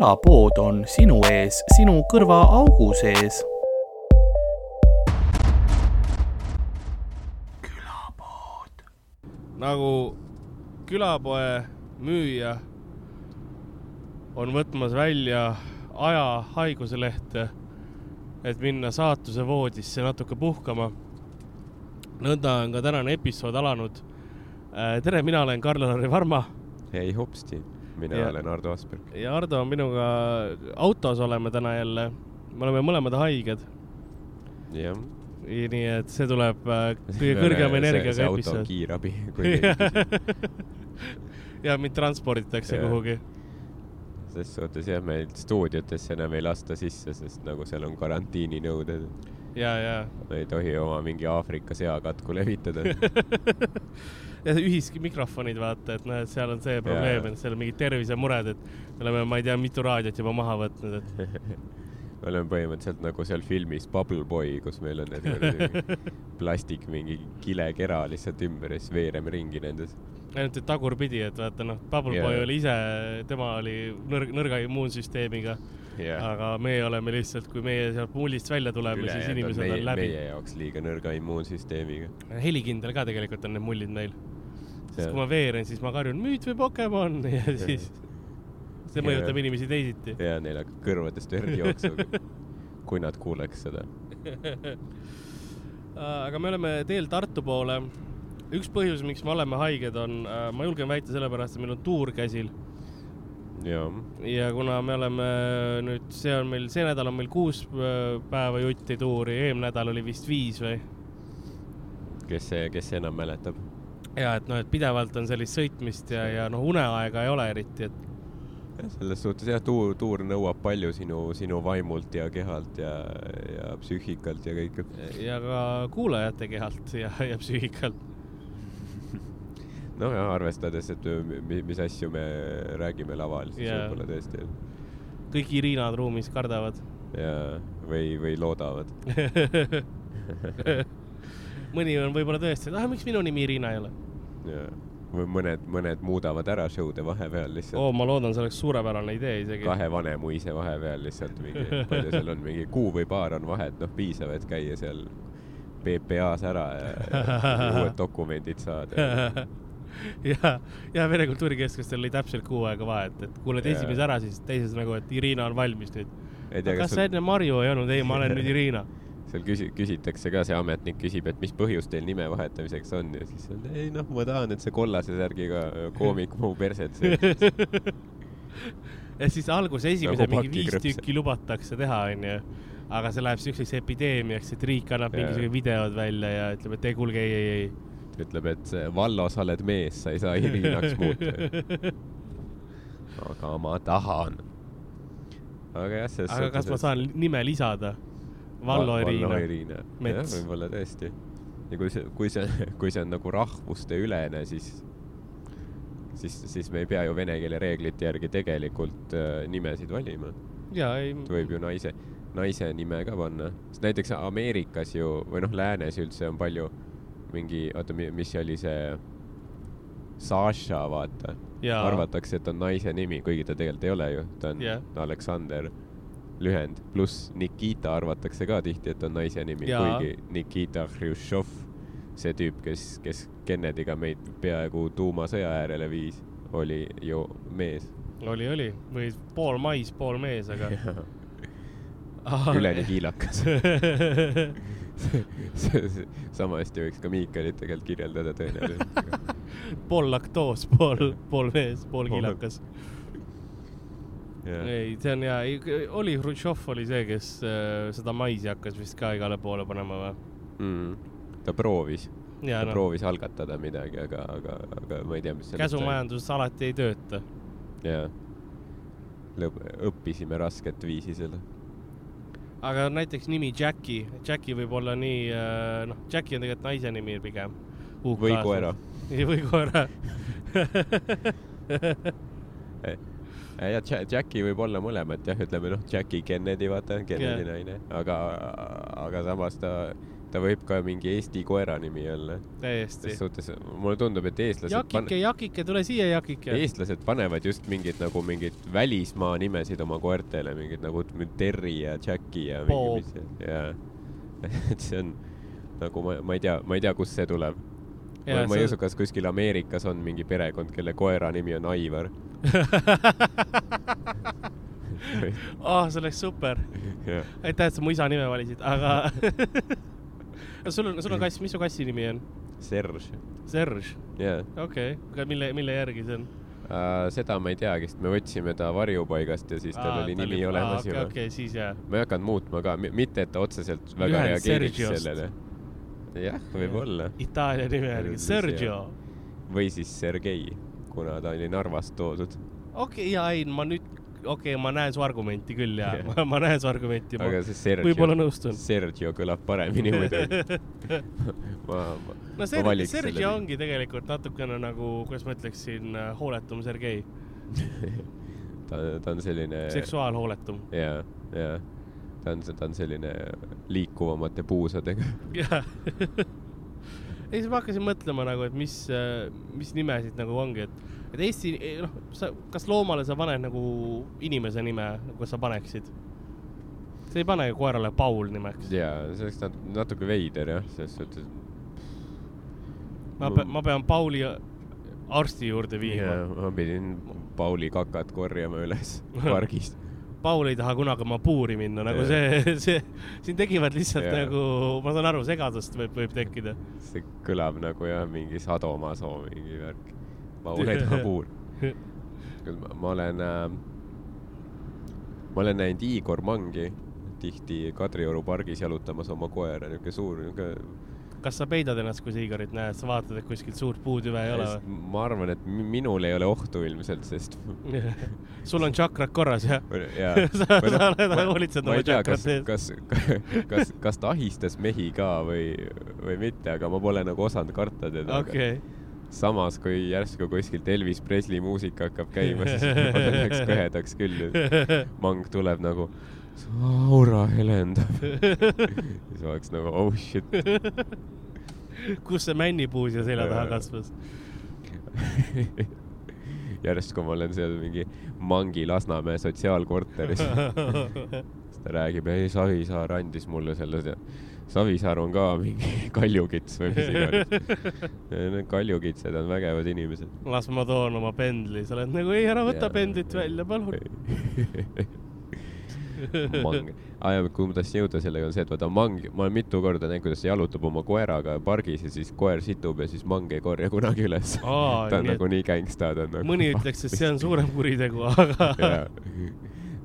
külapood on sinu ees, sinu kõrvaaugu sees. külapood. nagu külapoe müüja on võtmas välja aja haiguselehte, et minna saatuse voodisse natuke puhkama. nõnda on ka tänane episood alanud. tere, mina olen Karl-Lari Varma ei hopsti, mina Ja- olen Ardo Asperg. ja Ardo on minuga autos oleme täna jälle. me oleme mõlemad haiged, jah. nii et see tuleb äh, kõige kõrgema energiaga see auto on kiirabi, kui keegi ja mind transporditakse Jah. kuhugi. ses suhtes jah, meil stuudiotesse enam ei lasta sisse, sest nagu seal on karantiininõuded. ja, ja, ei tohi oma mingi Aafrika seakatku levitada. Ja ühismikrofonid, vaata, et noh, et seal on see probleem, et seal on mingid tervisemured, et me oleme, ma ei tea, mitu raadiot juba maha võtnud, et me oleme põhimõtteliselt nagu seal filmis Bubble Boy, kus meil on need plastik mingi kilekera lihtsalt ümber ja siis veereme ringi nendes. ainult et tagurpidi, et vaata noh, Bubble Jaa. Boy oli ise, tema oli nõrg, nõrga immuunsüsteemiga, jah. aga meie oleme lihtsalt, kui meie sealt mullist välja tuleme, siis inimesed meie, on läbi. meie jaoks liiga nõrga immuunsüsteemiga. helikindel ka tegelikult on need mullid meil. sest kui ma veeren, siis ma karjun müüt või Pokemon ja siis see mõjutab Jaa. inimesi teisiti. ja neil hakkab kõrvadest verd jooksma, kui nad kuuleks seda. aga me oleme teel Tartu poole. üks põhjus, miks me oleme haiged, on, ma julgen väita sellepärast, et meil on tuur käsil ja kuna me oleme nüüd, see on meil, see nädal on meil kuus äh, päeva jutti tuuri, eelmine nädal oli vist viis või? kes see, kes see enam mäletab? ja et noh, et pidevalt on sellist sõitmist ja, ja noh, uneaega ei ole eriti, et selles suhtes jah, tuur, tuur nõuab palju sinu, sinu vaimult ja kehalt ja, ja psüühikalt ja kõike. ja ka kuulajate kehalt ja, ja psüühikalt. Ja arvestades, et mi- mis asju me räägime laval, siis Jaa. võib-olla tõesti kõik Irinad ruumis kardavad. ja, või, või loodavad. mõni on võib-olla tõesti, et ah, miks minu nimi Irina ei ole. ja, või mõned, mõned muudavad ära show'de vahepeal lihtsalt oo, ma loodan, see oleks suurepärane idee isegi. kahe Vanemuise vahepeal lihtsalt mingi, palju seal on, mingi kuu või paar on vahet, noh, piisab, et käia seal PPA-s ära ja, ja uued dokumendid saada. ja, ja Vene Kultuurikeskustel oli täpselt kuu aega vahet, et kuuled Jaa. esimese ära, siis teises nagu, et Irina on valmis nüüd. kas sa enne Marju ei olnud? ei, ma olen nüüd Irina. seal küsi-, küsitakse ka, see ametnik küsib, et mis põhjus teil nime vahetamiseks on ja siis on, ei noh, ma tahan, et see kollase särgiga koomik mu perset sööks. ja siis alguses esimese Nagu mingi viis tükki lubatakse teha, onju. aga see läheb siukseks epideemiaks, et riik annab Jaa. mingisugused videod välja ja ütleb, et ei kuulge, ei, ei, ei. ütleb, et see, Vallo, sa oled mees, sa ei saa Irinaks muuta. aga ma tahan. aga jah, selles aga kas ma saan nime lisada? Vallo Irina. Irina. jah, Mets. võib-olla tõesti. ja kui see, kui see, kui see on nagu rahvuste ülene, siis, siis, siis me ei pea ju vene keele reeglite järgi tegelikult äh, nimesid valima. ja ei, võib ju naise, naise nime ka panna. sest näiteks Ameerikas ju, või noh, läänes üldse on palju mingi, oota, mis see oli see, Sasha, vaata. Arvatakse, et on naise nimi, kuigi ta tegelikult ei ole ju, ta on Jah. Aleksander lühend, pluss Nikita arvatakse ka tihti, et on naise nimi, kuigi Nikita Hruštšov, see tüüp, kes, kes Kennedy'ga meid peaaegu tuumasõja äärele viis, oli ju mees. oli, oli või pool mais, pool mees, aga. üleni kiilakas. sama hästi võiks ka Miikalit tegelikult kirjeldada tõenäoliselt. pool laktoos, pool, pool mees, pool Pool- kiilakas. ei, see on hea, oli Hruštšov oli see, kes äh, seda maisi hakkas vist ka igale poole panema või? mm.. ta proovis, ja ta noh, proovis algatada midagi, aga, aga, aga ma ei tea, mis käsumajandus alati ei tööta. jaa. õppisime rasket viisi selle. Aga näiteks nimi Jackie, Jackie võib olla nii, noh, Jackie on tegelikult naise nimi pigem. või koera. või koera. ja Ja- Jackie võib olla mõlemat jah, ütleme noh, Jackie Kennedy, vaata, Kennedy Jah. naine, aga, aga samas ta ta võib ka mingi Eesti koera nimi olla. täiesti suhtes mulle tundub, et eestlased Jakike, Jakike, tule siia, Jakike. eestlased panevad just mingid nagu mingid välismaa nimesid oma koertele, mingid nagu Terry ja Jackie ja mingi mis ja et see on nagu ma, ma ei tea, ma ei tea, kust see tuleb. ma, ma ei usu, kas kuskil Ameerikas on mingi perekond, kelle koera nimi on Aivar. ah, see oleks super. aitäh, et sa mu isa nime valisid, aga sul on, sul on kass, mis su kassi nimi on? Serge, Serge, jah. okei okay., aga mille, mille järgi see on? seda ma ei teagi, sest me võtsime ta varjupaigast ja siis tal oli nimi olemas okei, juba. okei, siis jaa. ma ei hakanud muutma ka, mitte et ta otseselt väga Ühend reageeriks Sergiost. sellele. jah, võib-olla. Itaalia nime järgi, Sergio. või siis Sergei, kuna ta oli Narvast toodud. okei okay,, jaa, ei, ma nüüd, okei okay,, ma näen su argumenti küll ja ma, ma näen su argumenti. aga see Sergio. Sergio kõlab paremini muidugi. ma, ma, no ma Sergio, valiks Sergio selle ongi tegelikult natukene nagu, kuidas ma ütleksin, hooletum Sergei, ta, ta on selline. seksuaalhooletum. jaa, jaa. ta on, ta on selline liikuvamate puusadega. jah. ei, siis ma hakkasin mõtlema nagu, et mis, mis nimesid nagu ongi, et, et Eesti, noh, sa, kas loomale sa paned nagu inimese nime, nagu sa paneksid? sa ei pane ju koerale Paul nimeks. jaa, see oleks nat- natuke veider jah, selles suhtes. ma pean, ma pean Pauli arsti juurde viima. ma pidin Pauli kakat korjama üles pargist. Paul ei taha kunagi oma puuri minna, nagu see, see, siin tekivad lihtsalt Jah. nagu, ma saan aru, segadust võib, võib tekkida. see kõlab nagu jah, mingi sadomaso mingi värk. Paul ei taha puur. ma ma olen äh,, ma olen näinud Igor Mangi tihti Kadrioru pargis jalutamas oma koera, niuke suur, niuke. Kas sa peidad ennast, kui sa Igorit näed, sa vaatad, et kuskilt suurt puutüve ei ole ma arvan, et mi- minul ei ole ohtu ilmselt, sest või? sul on tšakrad korras, jah? sa, sa oled hoolitsenud ma oma ei tea, kas kas, kas, kas ta ahistas mehi ka või, või mitte, aga ma pole nagu osanud karta teda. okei, samas, kui järsku kuskilt Elvis Presley muusika hakkab käima, siis ma läheks kõhedaks küll. mang tuleb nagu, aura helendab. siis oleks nagu oh shit. kus see männipuu siia selja taha kasvas? järsku ma olen seal mingi Mangi Lasnamäe sotsiaalkorteris. siis ta räägib, ei Savisaar andis mulle selle, Savisaar on ka mingi kaljukits või mis iganes. Need kaljukitsed on vägevad inimesed. las ma toon oma pendli, sa oled nagu, ei ära võta Jaa. pendlit välja, palun. mang, aa ja kuhu ma tahtsin jõuda sellega on see, et vaata mang, ma olen mitu korda näinud, kuidas ta jalutab oma koeraga pargis ja siis koer situb ja siis mang ei korja kunagi üles. Ta on nagu nii gängsta, ta on nagu. mõni ütleks, et see on suurem kuritegu, aga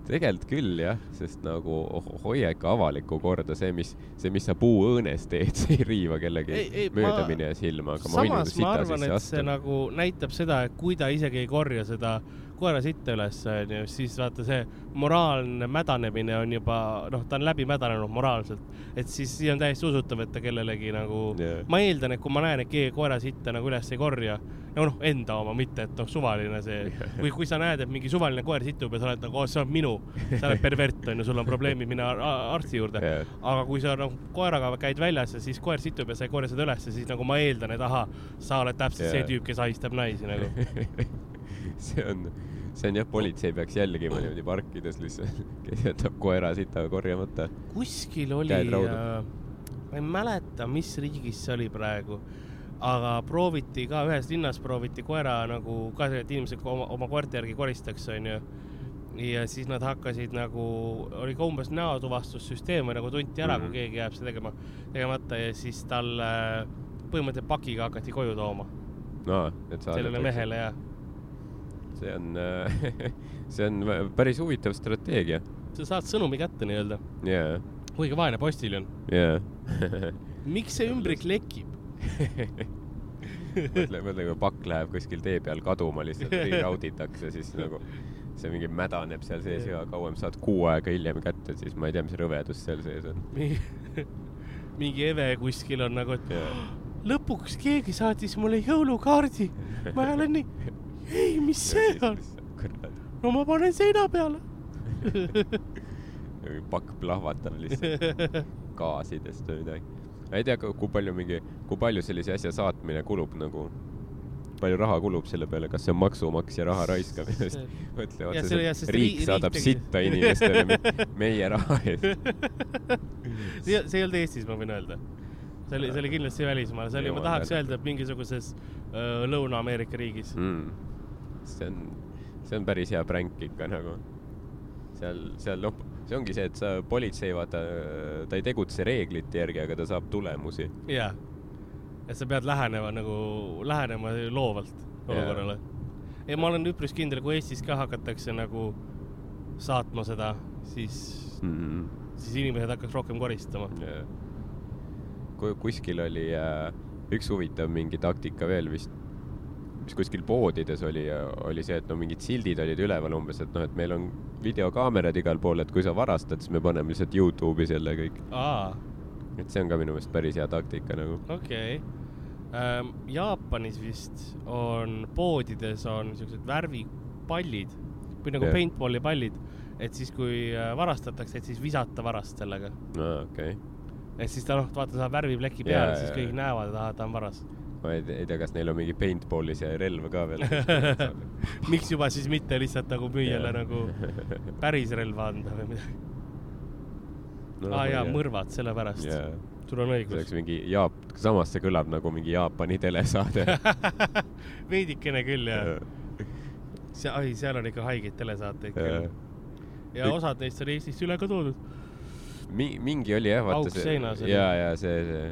tegelikult küll jah, sest nagu ho- hoia ikka avalikku korda, see, mis, see, mis sa puuõõnes teed, see ei riiva kellegi Ei- ei, ma- möödamine silma, aga ma võin ma sita arvan, sisse et see astuda. nagu näitab seda, et kui ta isegi ei korja seda koera sitta üles, onju, siis vaata see moraalne mädanemine on juba, noh, ta on läbi mädanenud moraalselt. et siis siis on täiesti usutav, et ta kellelegi nagu Jah. ma eeldan, et kui ma näen, et keegi koera sitta nagu üles ei korja, no noh, enda oma, mitte et noh, suvaline see, või kui sa näed, et mingi suvaline koer situb ja sa oled nagu, see on minu, sa oled pervert, onju, sul on probleemid, mine ar- ar- arsti juurde. Jah. aga kui sa noh, koeraga käid väljas ja siis koer situb ja sa ei korja seda ülesse, siis nagu ma eeldan, et ahah, sa oled täpselt Jaa. see tüüp, kes ahistab naisi nagu. see on, see on jah, politsei peaks jälgima niimoodi parkides lihtsalt, kes jätab koera sita korjamata. kuskil oli raudu. ma ei mäleta, mis riigis see oli praegu, aga prooviti ka ühes linnas prooviti koera nagu ka, et inimesed oma, oma koerte järgi koristaks, onju. ja siis nad hakkasid nagu, oli ka umbes näotuvastussüsteem või nagu tunti ära mm, -hmm. Mhm. kui keegi jääb seda tegema, tegemata ja siis talle põhimõtteliselt pakiga hakati koju tooma, no, sellele mehele ja see on, see on päris huvitav strateegia. sa saad sõnumi kätte nii-öelda, jaa, kuigi vaene postiljon. jaa. miks see ümbrik lekib? mõtle, mõtle, kui pakk läheb kuskil tee peal kaduma lihtsalt, rauditakse, siis nagu see mingi mädaneb seal sees ja kauem saad kuu aega hiljem kätte, siis ma ei tea, mis rõvedus seal sees on. mingi Eve kuskil on nagu, et jaa, lõpuks keegi saatis mulle jõulukaardi. ma olen nii, ei, mis see on? no ma panen seina peale. pakk plahvatab lihtsalt gaasidest või midagi. ma ei tea, kui palju mingi, kui palju sellise asja saatmine kulub nagu, palju raha kulub selle peale, kas see on maksumaksja raha raiskamine, sest mõtle otseselt, riik ri- saadab riik sitta inimestele me- meie raha eest. see, ei olnud Eestis, ma võin öelda. see oli, see oli kindlasti välismaal, see oli, ma tahaks öelda, et mingisuguses öö, Lõuna-Ameerika riigis. mm.. See on, see on päris hea pränk ikka nagu. seal, seal noh, see ongi see, et sa, politsei vaata, ta ei tegutse reeglite järgi, aga ta saab tulemusi. jaa. et sa pead lähenema nagu, lähenema loovalt olukorrale. ja ma olen üpris kindel, kui Eestis ka hakatakse nagu saatma seda, siis, Mm. siis inimesed hakkaks rohkem koristama. kui kuskil oli äh, üks huvitav mingi taktika veel vist, mis kuskil poodides oli, oli see, et no mingid sildid olid üleval umbes, et noh, et meil on videokaamerad igal pool, et kui sa varastad, siis me paneme lihtsalt Youtube'i selle kõik. et see on ka minu meelest päris hea taktika nagu. okei okay.. Jaapanis vist on poodides on siuksed värvipallid või nagu yeah. paintball'i pallid, et siis, kui äh, varastatakse, et siis visata varast sellega. aa, okei okay.. et siis ta noh, vaata saab värvipleki peale, jaa, siis kõik näevad, et ahah, ta on varas. Ma ei ei tea, kas neil on mingi paintball'i see relv ka veel. miks juba siis mitte lihtsalt nagu müüjale nagu päris relva anda või midagi. no, aa jaa, mõrvad, sellepärast. jaa, sul on see õigus oleks. mingi Jaap-, samas see kõlab nagu mingi Jaapani telesaade. veidikene küll jah. see, ai, seal on ikka haigeid telesaateid küll. ja osad neist on Eestist üle ka toodud. Mi-, mingi oli jah, vaata oli. ja, ja see, see,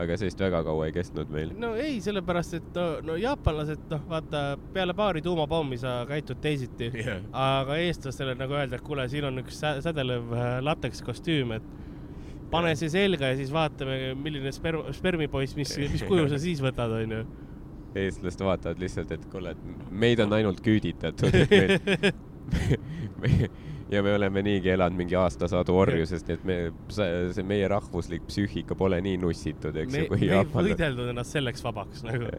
aga see vist väga kaua ei kestnud meil. no ei, sellepärast et no, no jaapanlased, noh, vaata peale paari tuumapommi sa käitud teisiti Jah. aga eestlastele nagu öelda, et kuule, siin on üks sä- sädelev äh, lateks kostüüm, et pane see selga ja siis vaatame, milline sperm, spermipoiss, mis, mis kuju sa siis võtad, onju. eestlased vaatavad lihtsalt, et kuule, et meid on ainult küüditatud, et meil me, ja me oleme niigi elanud mingi aastasadu orjusest, nii et me, see meie rahvuslik psüühika pole nii nussitud, eks ju, me ei võidelnud ennast selleks vabaks nagu.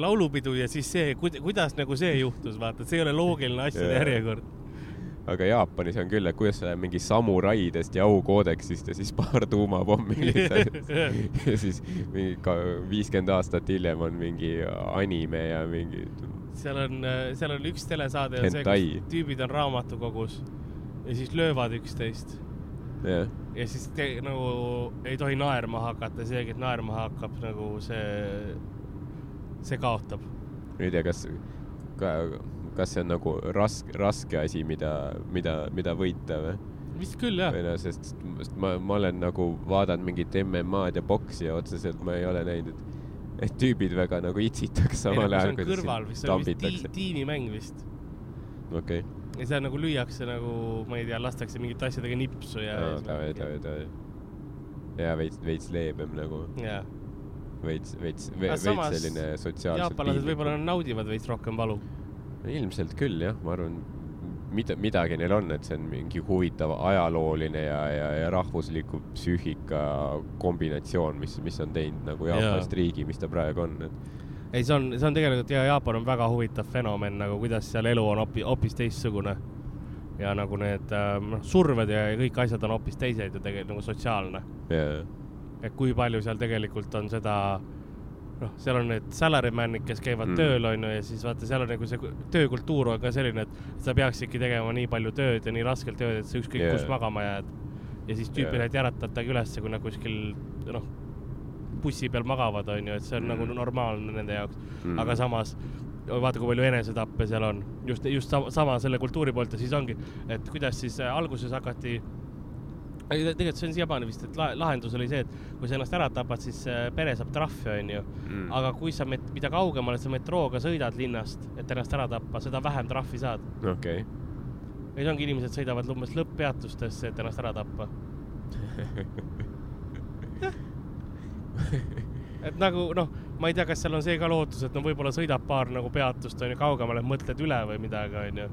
laulupidu ja siis see, kuidas nagu see juhtus, vaata, see ei ole loogiline asjade järjekord. aga Jaapanis on küll, et kuidas sa mingi samuraidest ja aukoodeksist ja siis paar tuumapommi lihtsalt ja siis mingi viiskümmend aastat hiljem on mingi anime ja mingi seal on, seal on üks telesaade on see, kus tüübid on raamatukogus ja siis löövad üksteist jah, ja siis te, nagu ei tohi naerma hakata, see, kes naerma hakkab, nagu see, see kaotab. ei tea, kas, kas see on nagu raske, raske asi, mida, mida, mida võita või? vist küll jah või. noh, sest sest ma, ma olen nagu vaadanud mingit MM-ad ja boksi ja otseselt ma ei ole näinud, et, tüübid väga nagu itsitaks see samal ajal, on kui kõrval ti, tambitakse. tiimimäng vist. okei, ja seal nagu lüüakse nagu, ma ei tea, lastakse mingite asjadega nipsu ja. davai, davai, davai. ja veits, veits leebem nagu, jaa, veits, veits, veits selline sotsiaalselt jaapanlased võib-olla naudivad veits rohkem valu. ilmselt küll jah, ma arvan, mida, midagi neil on, et see on mingi huvitav ajalooline ja, ja, ja rahvusliku psüühika kombinatsioon, mis, mis on teinud nagu Jaapanist Jaa. riigi, mis ta praegu on, et ei, see on, see on tegelikult ja Jaapan on väga huvitav fenomen nagu, kuidas seal elu on hoopis, hoopis teistsugune. ja nagu need äh, noh, surved ja kõik asjad on hoopis teised ju tegelikult nagu sotsiaalne. ja, et kui palju seal tegelikult on seda, noh, seal on need salaryman'id, kes käivad Mm. tööl, onju, ja siis vaata, seal on nagu see töökultuur on ka selline, et sa peaksidki tegema nii palju tööd ja nii raskelt tööd, et sa ükskõik yeah. kus magama jääd. ja siis tüüpid yeah. äratavadki ülesse, kui nad kuskil, noh, bussi peal magavad, onju, et see on Mm. mm. nagu normaalne nende jaoks Mm. aga samas vaata, kui palju enesetappe seal on, just, just sama, sama selle kultuuri poolt ja siis ongi, et kuidas siis äh, alguses hakati ei, tegelikult see on siiamaani vist, et la- lahendus oli see, et kui sa ennast ära tapad, siis äh, pere saab trahvi, onju. Mm. aga kui sa mida kaugemale sa metrooga sõidad linnast, et ennast ära tappa, seda vähem trahvi saad. okei, ja siis ongi inimesed sõidavad umbes lõpppeatustesse, et ennast ära tappa. et nagu noh, ma ei tea, kas seal on see ka lootus, et no võib-olla sõidab paar nagu peatust onju kaugemale, mõtled üle või midagi onju.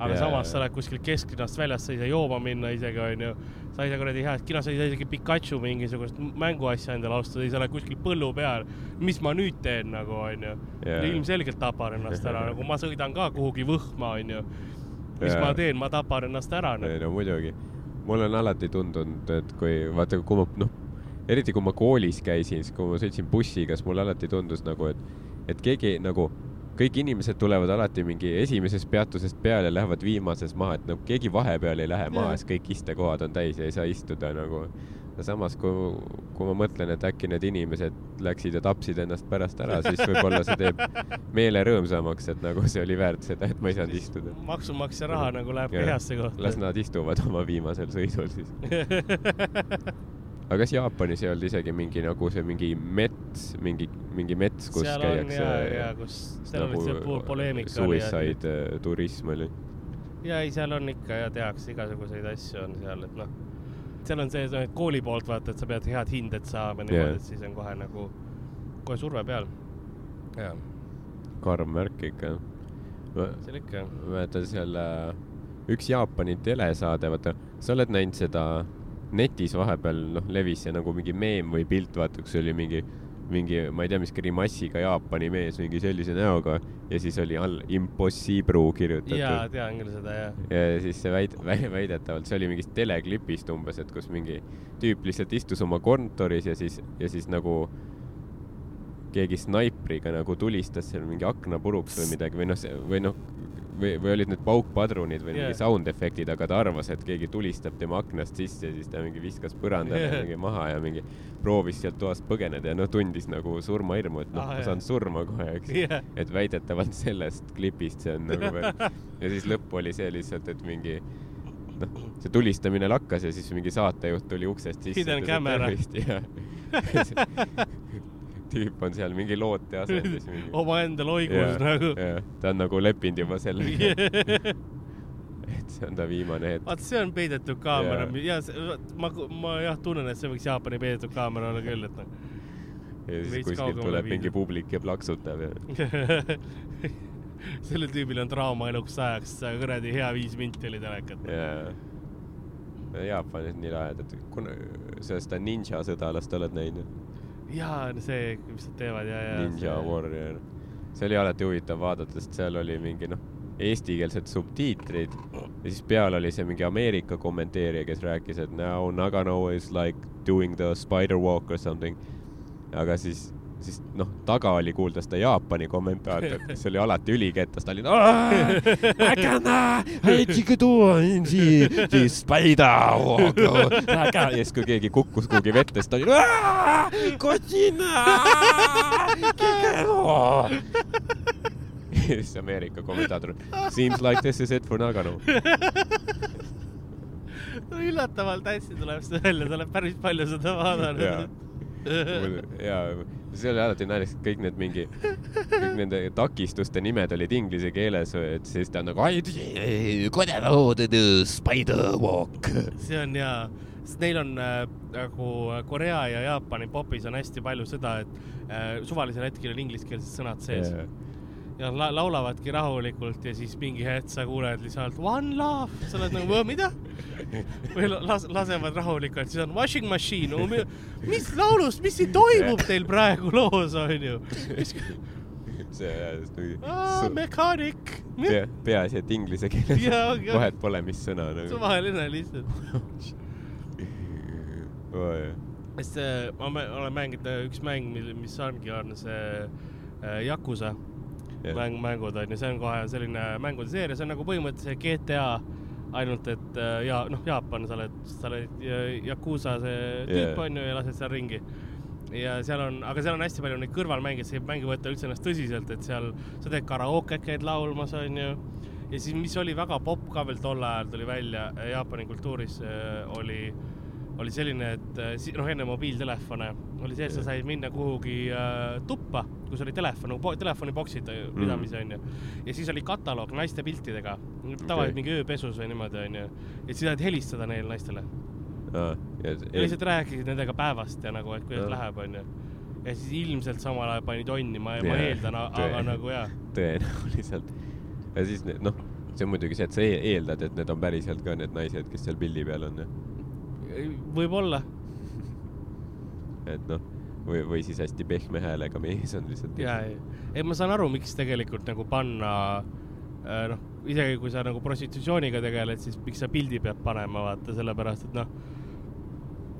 Aga yeah, samas sa oled kuskil kesklinnast väljas, sa ei saa jooma minna isegi onju. sa ei saa kuradi head kino, sa ei saa isegi Pikachu mingisugust mänguasja endale osta, sa oled kuskil põllu peal. mis ma nüüd teen nagu onju Jaa. ilmselgelt tapan ennast ära, nagu ma sõidan ka kuhugi võhma onju. mis Jaa. ma teen, ma tapan ennast ära ei nagu.. no muidugi, mul on alati tundunud, et kui vaata, kui ma noh, eriti kui ma koolis käisin, siis kui ma sõitsin bussiga, siis mulle alati tundus nagu, et, et keegi nagu, kõik inimesed tulevad alati mingi esimesest peatusest peale lähevad viimases maha, et nagu keegi vahepeal ei lähe maha, siis kõik istekohad on täis ja ei saa istuda nagu. samas, kui, kui ma mõtlen, et äkki need inimesed läksid ja tapsid ennast pärast ära, siis võib-olla see teeb meele rõõmsamaks, et nagu see oli väärt seda, et ma ei saanud istuda. maksumaksja raha nagu läheb heasse kohta. las nad istuvad oma viimasel sõidul siis. aga kas Jaapanis ei olnud isegi mingi nagu see mingi mets, mingi, mingi mets, kus seal on käiakse ja, ja kus, seal nagu oli see po- poleemika oli. suicide äh, turism oli. ja ei, seal on ikka ja tehakse igasuguseid asju on seal, et noh, seal on see, et kooli poolt vaata, et sa pead head hinded saama niimoodi Jah. yeah., et siis on kohe nagu, kohe surve peal. jaa, karm värk ikka. seal ikka. mäletan seal äh, üks Jaapani telesaade, vaata, sa oled näinud seda netis vahepeal, noh, levis see nagu mingi meem või pilt, vaata, kus oli mingi, mingi, ma ei tea, mis grimassiga Jaapani mees mingi sellise näoga ja siis oli all impossible kirjutatud. jaa, tean küll seda jah. ja siis see väid-, väidetavalt, see oli mingist teleklipist umbes, et kus mingi tüüp lihtsalt istus oma kontoris ja siis, ja siis nagu keegi snaipriga nagu tulistas seal mingi akna puruks või midagi või noh, või noh, või, või olid need paukpadrunid või Jaa. mingi sound efektid, aga ta arvas, et keegi tulistab tema aknast sisse ja siis ta mingi viskas põrandale Jaa. mingi maha ja mingi proovis sealt toast põgeneda ja noh, tundis nagu surmahirmu, et noh Ah,, ma saan surma kohe, eks jah, et väidetavalt sellest klipist see on nagu veel ja siis lõpp oli see lihtsalt, et mingi noh, see tulistamine lakkas ja siis mingi saatejuht tuli uksest sisse. Hidden camera. tüüp on seal mingi loote asendis mingi. omaenda loigus nagu. ta on nagu leppinud juba sellega, et see on ta viimane hetk. vaat see on peidetud kaamera Jaa. ja ma, ma jah tunnen, et see võiks Jaapani peidetud kaamera olla küll, et noh. ja siis kuskilt tuleb viidud. mingi publik ja plaksutab ja sellel tüübil on draama eluks ajaks, kuradi hea viis minti oli telekat. ja Jaapanis nii lahedad, kuna seda ninja sõdalast oled näinud? jaa, see, mis nad teevad ja, ja. Ninja. Warrior. see oli alati huvitav vaadata, sest seal oli mingi noh, eestikeelsed subtiitrid ja siis peal oli see mingi Ameerika kommenteerija, kes rääkis, et now Nagano is like doing the spider walk or something. aga siis, siis noh, taga oli kuulda seda Jaapani kommentaatorit, kes oli alati ülikettas, ta oli ja siis, kui keegi kukkus kuhugi vette, siis ta oli kotsina. ja siis Ameerika kommentaator, seems like this is it for Nagano. üllatavalt hästi tuleb see välja, sa oled päris palju seda vaadanud ja see oli alati naljakas, kõik need mingi, kõik nende takistuste nimed olid inglise keeles, et siis ta on nagu spider walk. see on jaa, sest neil on äh, nagu Korea ja Jaapani popis on hästi palju seda, et äh, suvalisel hetkel on ingliskeelsed sõnad sees yeah. Ja la laulavadki rahulikult ja siis mingi hetk sa kuuled lihtsalt one love, sa oled nagu "Võ, mida? või la- las, lasevad rahulikult, siis on washing machine, mis laulust, mis siin toimub teil praegu loos onju? see mekaanik, pea, peaasi, et inglise keeles vahet pole, mis sõna nagu. suvaline lihtsalt. oh,. sest äh, ma olen mänginud äh, üks mäng, mis ongi, on see äh, Jah. mäng, mängud on ju, see on kohe selline mängude seeria, see on nagu põhimõtteliselt GTA, ainult et äh, ja noh, Jaapan, sa oled, sa oled äh, Yakuza see tüüp Jaa. on ju ja lased seal ringi. ja seal on, aga seal on hästi palju neid kõrvalmänge, sa ei mängi võtta üldse ennast tõsiselt, et seal sa teed karaoket, käid laulmas, on ju. ja siis, mis oli väga popp ka veel tol ajal tuli välja äh, Jaapani kultuuris, oli oli selline, et äh, noh, enne mobiiltelefone oli see, et sa said minna kuhugi äh, tuppa, kus oli telefon, nagu telefoniboksid äh, pidamisi onju. ja siis oli kataloog naiste piltidega, tavaliselt mingi ööpesus või niimoodi onju. ja siis said helistada neile naistele Ah, ja, lihtsalt rääkisid nendega päevast ja nagu, et kuidas Jah. läheb onju. ja siis ilmselt samal ajal panid onni, ma, ma eeldan, aga nagu jaa. tõenäoliselt. ja siis noh, see on muidugi see, et sa e- eeldad, et need on päriselt ka need naised, kes seal pildi peal on. võib-olla, et noh, või, või siis hästi pehme häälega mees on lihtsalt. jaa, ei, ei ma saan aru, miks tegelikult nagu panna äh, noh, isegi kui sa nagu prostitutsiooniga tegeled, siis miks sa pildi pead panema, vaata, sellepärast et noh,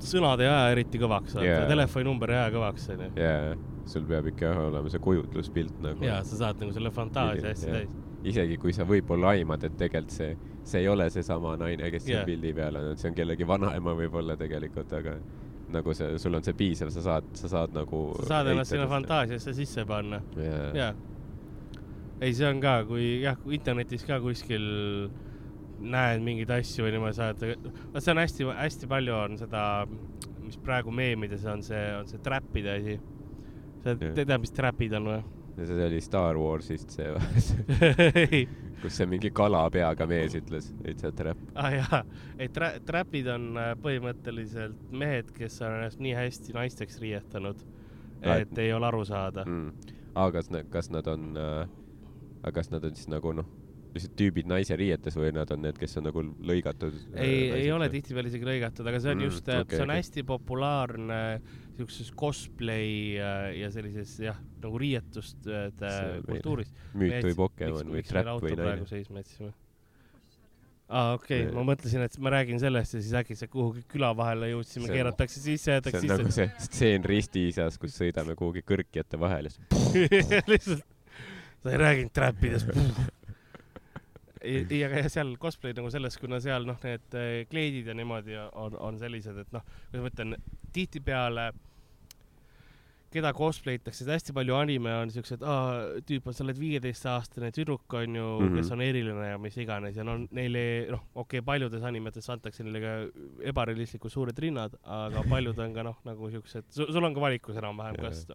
sõnad ei aja eriti kõvaks, vaata Jaa. yeah., telefoninumber ei aja kõvaks, onju. jaa, sul peab ikka olema see kujutluspilt nagu. ja sa saad nagu selle fantaasia hästi täis. isegi kui sa võib-olla aimad, et tegelikult see, see ei ole seesama naine, kes Jah. seal pildi peal on, et see on kellegi vanaema võib-olla tegelikult, aga nagu see, sul on see piisav, sa saad, sa saad nagu. sa saad ennast sinna. fantaasiasse sisse panna. jaa, jaa. ei, see on ka, kui jah, internetis ka kuskil näed mingeid asju või niimoodi saad, vot see on hästi-hästi palju on seda, mis praegu meemides on see, on see trap'ide asi. sa Jah. tead, mis trap'id on või? Ja see oli Star Warsist see, ei, kus see mingi kala peaga mees ütles, it's a trap ah jaa, ei tra-, trap'id on äh, põhimõtteliselt mehed, kes on ennast nii hästi naisteks riietanud, Ah, et ei ole aru saada. mm.. aga kas nad, kas nad on äh,, aga kas nad on siis nagu noh, lihtsalt tüübid naise riietes või nad on need, kes on nagu lõigatud? ei, ei ole tihtipeale isegi lõigatud, aga see on Mm, just mm,, okei, see on okei. hästi populaarne siukses cosplay äh, ja sellises jah, nagu riietuste See- kultuuris. müüt või Pokemon või trap või naine. seisma jätsime? aa, okei okay., ma mõtlesin, et ma räägin sellest ja siis äkki see kuhugi küla vahele jõudsime, See on- keeratakse sisse, see jäetakse on nagu sisse. see stseen ristiisas, kus sõidame kuhugi kõrkjate vahel ja siis lihtsalt, sa ei rääkinud trapidest. ei, aga jah, seal cosplay nagu selles, kuna seal noh, need eh, kleidid ja niimoodi on, on sellised, et noh, kuidas ma ütlen, tihtipeale keda cosplay itakse, hästi palju anime on siuksed, tüüp on, sa oled viieteistaastane tüdruk, on ju mm, Mhm. -hmm. kes on eriline ja mis iganes ja no neile, noh, okei okay,, paljudes animetes antakse neile ka ebarealistlikult suured rinnad, aga paljud on ka noh, nagu siuksed, sul on ka valikus enam-vähem, kas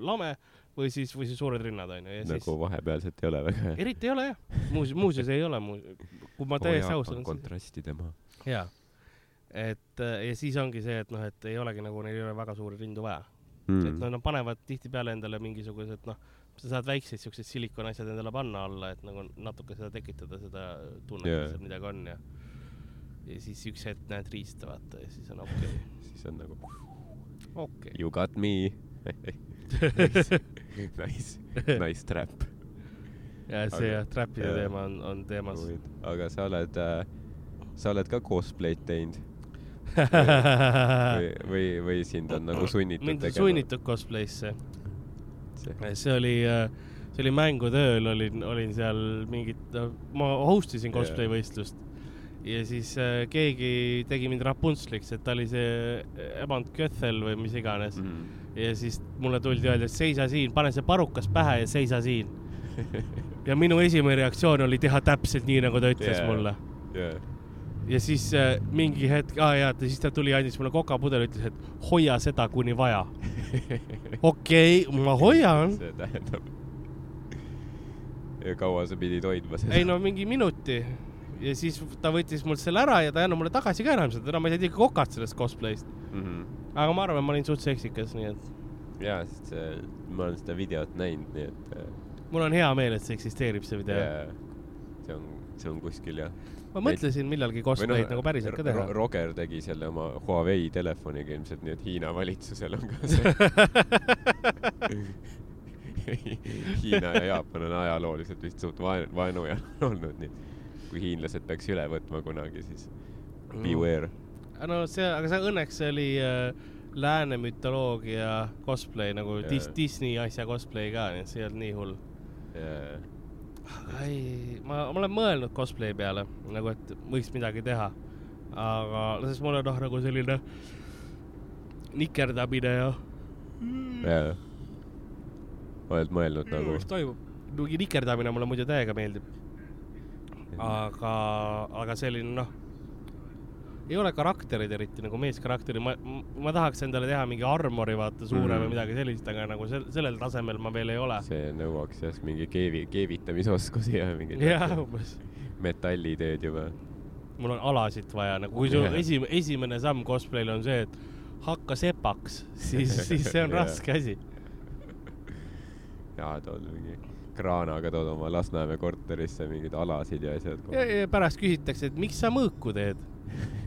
lame või siis, või siis suured rinnad on ju, ja siis nagu vahepealset ei ole väga. eriti ei ole jah, muuseas, muuseas ei ole mu-, kui ma täiesti aus olen. kontrasti tema. jaa, et äh, ja siis ongi see, et noh, et ei olegi nagu neil ei ole väga suuri rindu vaja mm., et no nad panevad tihtipeale endale mingisugused noh, sa saad väikseid siukseid silikonasjad endale panna alla, et nagu natuke seda tekitada, seda tunnet yeah., et seal midagi on ja ja siis üks hetk näed riista vaata ja siis on okei siis on nagu okay., okei you got me. Nice nice trap. ja see Aga- jah, trap'ide jaa. teema on, on teemas. aga sa oled äh,, sa oled ka cosplay'd teinud või, või, või sind on nagu sunnitud mind on sunnitud cosplay'sse. See- see oli, see oli mängude ööl, olin, olin seal mingit, ma host isin cosplay võistlust ja siis äh, keegi tegi mind Rapuntsliks, et ta oli see Eband Köthel või mis iganes mm. Ja siis mulle tuldi öelda, et seisa siin, pane see parukas pähe ja seisa siin. ja minu esimene reaktsioon oli teha täpselt nii, nagu ta ütles yeah. mulle. Yeah. ja siis äh, mingi hetk, aa jaa, siis ta tuli, andis mulle kokapudeli, ütles, et hoia seda, kuni vaja. okei ma hoian. see tähendab. ja kaua sa pidid hoidma seda? ei no mingi minuti ja siis ta võttis mult selle ära ja ta ei andnud mulle tagasi ka enam seda, enam ma ei saanud ikka kokast sellest cosplay'st. mm. -hmm. Aga ma arvan, ma olin suht seksikas, nii et jaa, sest see, ma olen seda videot näinud, nii et äh, mul on hea meel, et see eksisteerib, see video. yeah. see on, see on kuskil jah. ma mõtlesin millalgi cosplay'd nagu päriselt ka teha. Roger tegi selle oma Huawei telefoniga ilmselt, nii et Hiina valitsusel on ka see. Hiina ja Jaapan on ajalooliselt vist suht vaen-, vaenujad olnud, nii et kui hiinlased peaks üle võtma kunagi, siis beware. No see, aga see õnneks see oli äh, lääne mütoloogia cosplay nagu Jaa. Dis- Disney asja cosplay ka, nii et see ei olnud nii hull. ei, ma, ma olen mõelnud cosplay peale nagu, et võiks midagi teha. aga, sest mul on noh, nagu selline nikerdamine ja. jaa. oled mõelnud nagu mis toimub? mingi nikerdamine mulle muidu täiega meeldib. aga, aga selline noh, ei ole karakterid eriti nagu meeskarakterid, ma, ma tahaks endale teha mingi armori, vaata, suure mm. Või midagi sellist, aga nagu sel-, sellel tasemel ma veel ei ole. see nõuaks jah mingi keevi, keevitamisoskusi ja mingit jah, umbes. metallitööd juba. mul on alasid vaja, nagu kui su Jah. esim-, esimene samm cosplay'l on see, et hakka sepaks, siis, siis see on raske asi. jaa, tood mingi kraanaga tood oma Lasnamäe korterisse mingeid alasid ja asjad. ja, ja pärast küsitakse, et miks sa mõõku teed.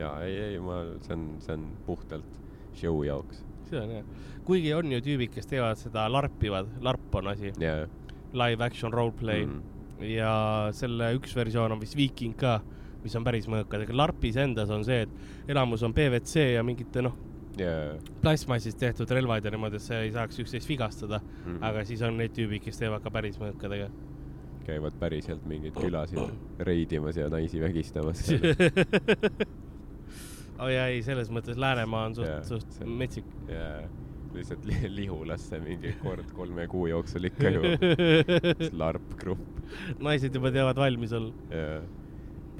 jaa, ei, ei, ma, see on, see on puhtalt show jaoks. see on jah, kuigi on ju tüübid, kes teevad seda larpivad, larp on asi, jaa. live action roleplay mm. mm.. ja selle üks versioon on vist Viiking ka, mis on päris mõõkad, aga larpis endas on see, et enamus on PVC ja mingite noh, jaa. plastmassist tehtud relvad ja niimoodi, et see ei saaks üksteist vigastada, Mhm. aga siis on neid tüübid, kes teevad ka päris mõõkadega. käivad päriselt mingeid külasid reidimas ja naisi vägistamas. oh, ei, selles mõttes Läänemaa on Jaa, suht, suht see metsik. ja lihtsalt li- Lihulasse mingi kord kolme kuu jooksul ikka ju larpgrupp naised juba teavad valmis olla. ja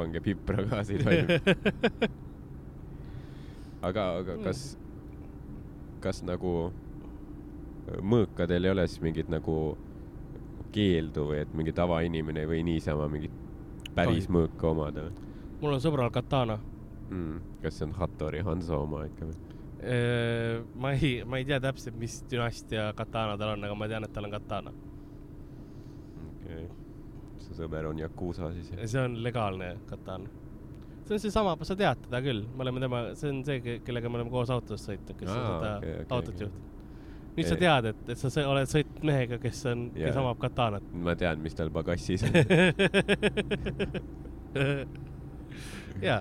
pange pipra ka siit valmis. aga, aga kas, kas nagu mõõkadel ei ole siis mingit nagu keeldu või et mingi tavainimene või niisama mingit päris mõõka omada või mul on sõbral katana. mm,? kas see on Hattori Hanso oma ikka või? ma ei, ma ei tea täpselt, mis dünastia katana tal on, aga ma tean, et tal on katana. okei okay.. su sõber on Yakuusa siis see on legaalne katana. see on seesama, sa tead teda küll, me oleme tema, see on see, kellega me oleme koos autos sõitnud, kes Aa, on seda okei, okei, autot okei. juhtinud. nüüd sa tead, et, et sa oled sõitnud mehega, kes on, kes omab katanat. ma tean, mis tal pagassis on. jaa,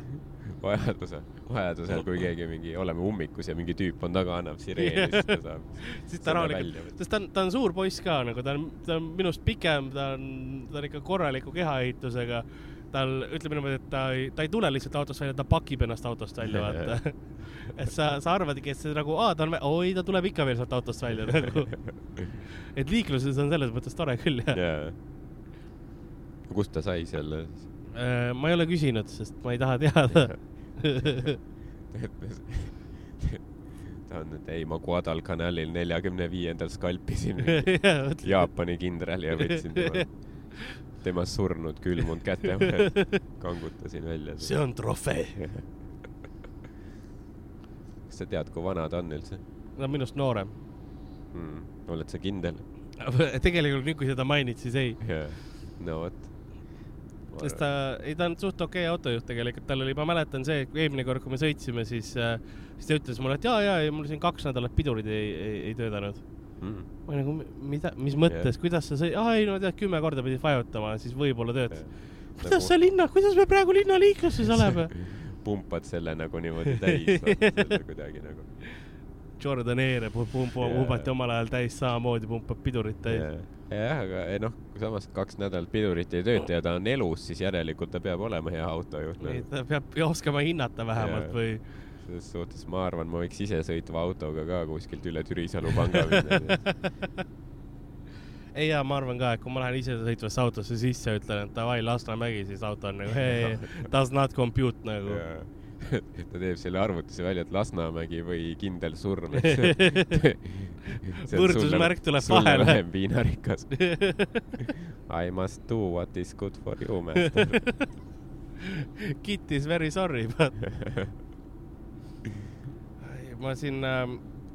vajadusel, vajadusel, kui keegi mingi, oleme ummikus ja mingi tüüp on taga, annab sireeni, siis ta saab siis ta rahulikult, sest ta on, ta on suur poiss ka nagu, ta on, ta on minust pikem, ta on, ta on ikka korraliku kehaehitusega. tal, ütleme niimoodi, et ta ei, ta ei tule lihtsalt autost välja, ta pakib ennast autost välja, vaata. et sa, sa arvadki, et see nagu, aa, ta on, oi, ta tuleb ikka veel sealt autost välja nagu. et liikluses on selles mõttes tore küll, jah. jaa. kust ta sai selle? Ma ei ole küsinud, sest ma ei taha teada. ta on, et ei, ma Guadalcanalil neljakümne viiendal skalpisin Jaapani kindrali ja võtsin tema, tema surnud külmunud käte vahelt, kangutasin välja. see on trofee. kas sa tead, kui vana ta on üldse ta on minust noorem. mm.? oled sa kindel? tegelikult nüüd, kui seda mainid, siis ei. no vot. Sest ta, ei ta on suht okei okay autojuht tegelikult, tal oli, ma mäletan see, eelmine kord, kui me sõitsime, siis äh,, siis ta ütles mulle, et jaa, jaa, ja mul siin kaks nädalat pidurid ei, ei, ei töötanud. mm.. ma nagu, mida, mis mõttes yeah., kuidas sa sõi-, aa ei no tead, kümme korda pidid vajutama, siis võib-olla töötas. kuidas Nagu- sa linna, kuidas me praegu linnaliikluses oleme? pumpad selle nagu niimoodi täis, kuidagi nagu. Jordan Air pump-, pump-, Jaa. pumbati omal ajal täis, samamoodi pumpab pidurit täis. jah, aga ei noh, samas kaks nädalat pidurit ei tööta ja ta on elus, siis järelikult ta peab olema hea autojuht nagu. ta peab oskama hinnata vähemalt Jaa. või selles suhtes ma arvan, ma võiks isesõitva autoga ka kuskilt üle Türisalu panga minna. ei jaa, ma arvan ka, et kui ma lähen isesõitvasse autosse sisse ja ütlen, et davai, Lasnamägi, siis auto on nagu hei, does not compute nagu. ta teeb selle arvutuse välja, et Lasnamägi või kindel surm. Võrdusmärk tuleb sulle vahele. vähem viinarikas. I must do what is good for you, master. Kit is very sorry, but ma siin äh,,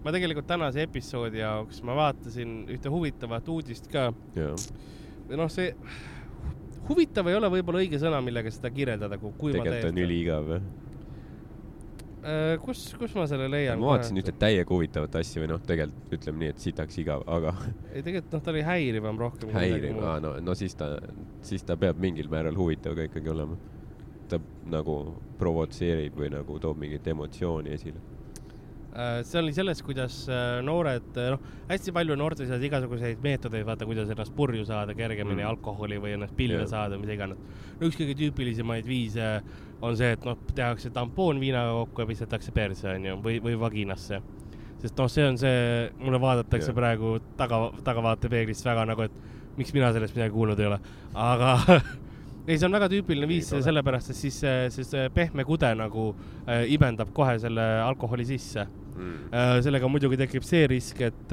ma tegelikult tänase episoodi jaoks ma vaatasin ühte huvitavat uudist ka. või noh, see huvitav ei ole võib-olla õige sõna, millega seda kirjeldada, kui, kui ma tegelikult on üliigav jah. äh,. kus, kus ma selle leian? ma vaatasin ühte täiega huvitavat asja või noh, tegelikult ütleme nii, et sitaks igav, aga ei, tegelikult noh, ta oli häirivam rohkem. häiriv, aa no, no siis ta, siis ta peab mingil määral huvitav ka ikkagi olema. ta nagu provotseerib või nagu toob mingit emotsiooni esile. Äh, see oli selles, kuidas äh, noored, noh, hästi palju noorte seas igasuguseid meetodeid, vaata, kuidas ennast purju saada kergemini Mm. alkoholi või ennast pilve Jah. yeah. saada, mida iganes. no üks kõige tüüpilisemaid viise on see, et noh, tehakse tampoon viinaga kokku ja visatakse perse, onju, või, või vaginasse. sest noh, see on see, mulle vaadatakse yeah. praegu taga, tagavaatepeeglist väga nagu, et miks mina sellest midagi kuulnud ei ole, aga ei, see on väga tüüpiline viis sellepärast, et siis see, siis see pehme kude nagu äh, imendab kohe selle alkoholi sisse Mm. Äh, sellega muidugi tekib see risk, et,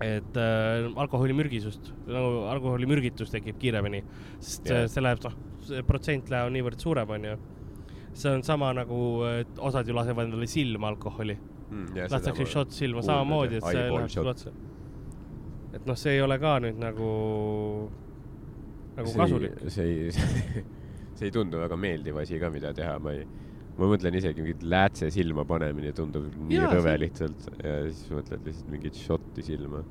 et äh, alkoholimürgisust, nagu alkoholimürgitus tekib kiiremini, sest yeah. see läheb, noh, see protsent läheb niivõrd suurem, onju. see on sama nagu, et osad ju lasevad endale silma alkoholi, Mm, lastakse šott silma samamoodi, et see läheb sulle otsa. et noh, see ei ole ka nüüd nagu, nagu kasulik. see ei, see ei tundu väga meeldiv asi ka, mida teha, ma ei, ma mõtlen isegi mingit läätse silma panemine tundub nii Jaa, rõve see- lihtsalt ja siis mõtled lihtsalt mingit šotti silma.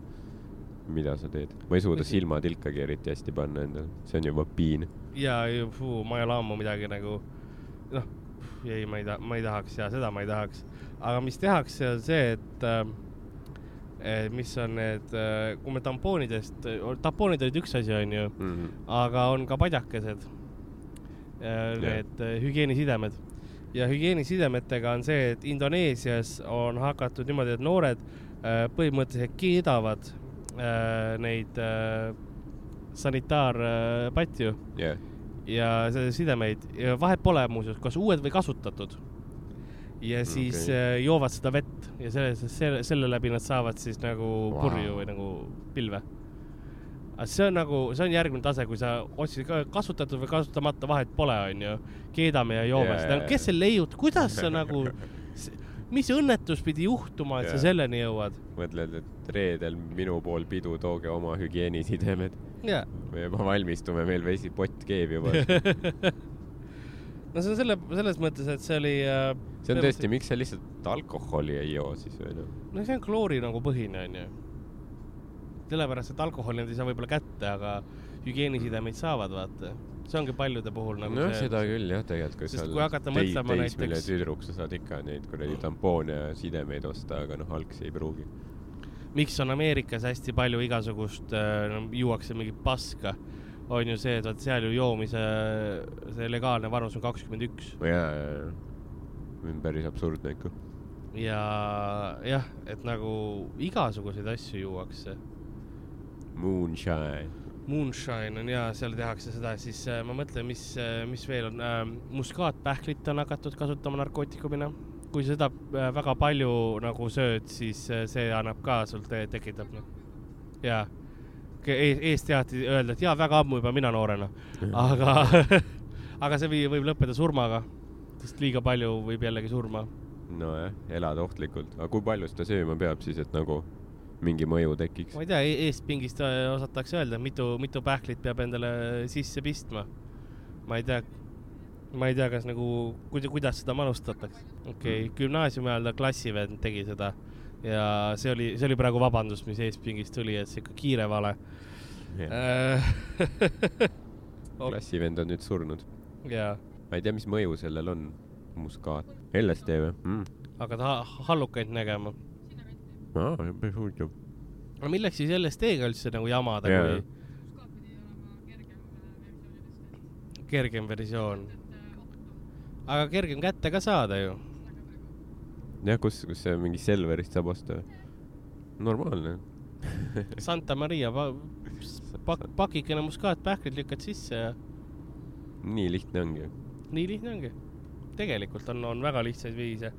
mida sa teed? ma ei suuda silmatilkagi eriti hästi panna endale, see on juba piin. ja ma ei ole ammu midagi nagu noh, ei, ma ei taha, ma ei tahaks ja seda ma ei tahaks. aga mis tehakse, on see, et äh, eh, mis on need, kui me tampoonidest, tampoonid olid üks asi, onju, Mhm. aga on ka padjakesed. Need äh, hügieenisidemed ja hügieenisidemetega on see, et Indoneesias on hakatud niimoodi, et noored äh, põhimõtteliselt keedavad äh, neid äh, sanitaarpatju jah, ja sidemeid ja vahet pole muuseas, kas uued või kasutatud. ja siis okay. joovad seda vett ja selle, selle, selle läbi nad saavad siis nagu wow. purju või nagu pilve. Aga see on nagu, see on järgmine tase, kui sa otsid ka kasutatud või kasutamata, vahet pole, onju. keedame ja joome Jaa, seda jaa,, kes see leiut-, kuidas sa nagu, mis õnnetus pidi juhtuma, et sa Jaa. selleni jõuad? mõtled, et reedel minu pool pidu, tooge oma hügieenisidemed. jaa me juba valmistume, meil vesi pott keeb juba. no see on selle, selles mõttes, et see oli äh, see on tõesti, miks sa lihtsalt alkoholi ei joo siis noh? no see on kloori nagu põhine onju. sellepärast, et alkoholi nad ei saa võib-olla kätte, aga hügieenisidemeid saavad, vaata. see ongi paljude puhul nagu noh, see. seda küll jah, tegelikult, kui sa mõtlema teismeline tüdruk, sa saad ikka neid kuradi tampoone ja sidemeid osta, aga noh, algsi ei pruugi. miks on Ameerikas hästi palju igasugust äh,, juuakse mingit paska, on ju see, et vot seal ju joomise see legaalne vanus on kakskümmend üks jaa. see on päris absurdne ikka. ja jah, et nagu igasuguseid asju juuakse. Moonshine. Moonshine on ja seal tehakse seda, siis äh, ma mõtlen, mis, mis veel on äh,, muskaatpähklit on hakatud kasutama narkootikumina. kui seda äh, väga palju nagu sööd, siis äh, see annab ka sul, tekitab noh, jaa. eest teati öelda, et jaa, väga ammu juba mina noorena, aga, aga see võib lõppeda surmaga, sest liiga palju võib jällegi surma. nojah, elad ohtlikult, aga kui palju seda sööma peab siis, et nagu mingi mõju tekiks ma? ei tea, eestpingist äh, osatakse öelda, mitu, mitu pähklit peab endale sisse pistma. ma ei tea, ma ei tea, kas nagu, kuida-, kuidas seda manustatakse. okei okay,, gümnaasiumi ajal ta klassivend tegi seda ja see oli, see oli praegu vabandus, mis eestpingist tuli, et see ikka kiire vale. Äh, klassivend on nüüd surnud. jaa, ma ei tea, mis mõju sellel on, muskaat. LSD või mm.? hakkad ha hallukaid nägema. aa, päris huvitav. no milleks siis LSD-ga üldse nagu jamada yeah., kui kergem versioon. aga kergem kätte ka saada ju jah, kus, kus see mingi Selverist saab osta? normaalne. Santa Maria pa, pak,, pakikene muskaatpähklid lükkad sisse ja nii lihtne ongi. nii lihtne ongi. tegelikult on, on väga lihtsaid viise.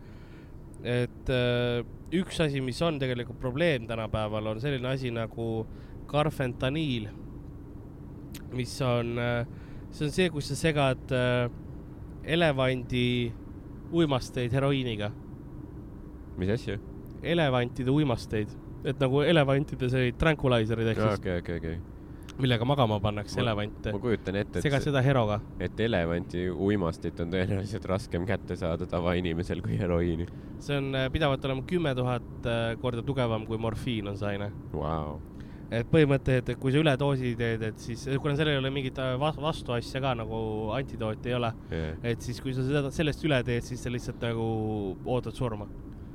Et äh, üks asi, mis on tegelikult probleem tänapäeval, on selline asi nagu karfentaniil, mis on äh,, see on see, kus sa segad äh, elevandi uimasteid heroiiniga, mis asja? elevantide uimasteid, et nagu elevantide selliseid tranquilizerid ehk siis, okei, okei, okei. Millega magama pannakse elevante ma. kujutan ette, segad et, seda heroga. et elevanti uimastit on tõenäoliselt raskem kätte saada tavainimesel kui heroiini see on äh, pidevalt olema kümme tuhat äh, korda tugevam kui morfiin on see aine. wow.. et põhimõtteliselt, et kui sa üledoosi teed, et siis, kuna sellel ei ole mingit äh, va- vastuasja ka nagu antidooti ei ole, Yeah. et siis kui sa seda, sellest üle teed, siis sa lihtsalt nagu ootad surma.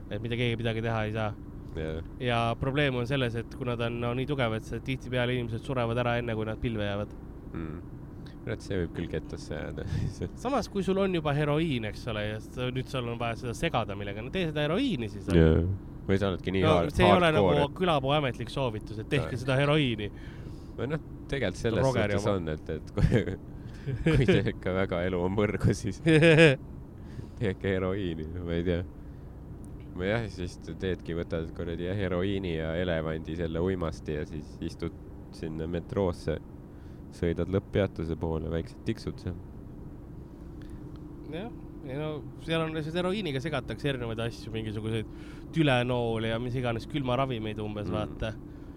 et mida keegi midagi teha ei saa. Yeah. ja probleem on selles, et kuna ta on no, nii tugev, et tihtipeale inimesed surevad ära enne, kui nad pilve jäävad. Mm. kurat, see võib küll kettasse jääda samas, kui sul on juba heroiin, eks ole, ja nüüd sul on vaja seda segada millega, no tee seda heroiini siis. yeah.. või sa oledki nii no hard- see ei ole nagu hardcore, külapuu ametlik soovitus, et tehke seda heroiini. või noh, tegelikult selles Rogeri suhtes on, et, et kui, kui teil ikka väga elu on põrgu, siis tehke heroiini, ma ei tea. Või jah, siis te teedki, võtad kuradi heroiini ja elevandi selle uimasti ja siis istud sinna metroosse, sõidad lõpppeatuse poole, väiksed tiksud seal. jah, ei no seal on lihtsalt heroiiniga segatakse erinevaid asju, mingisuguseid tülenooli ja mis iganes külmaravimeid umbes mm., vaata.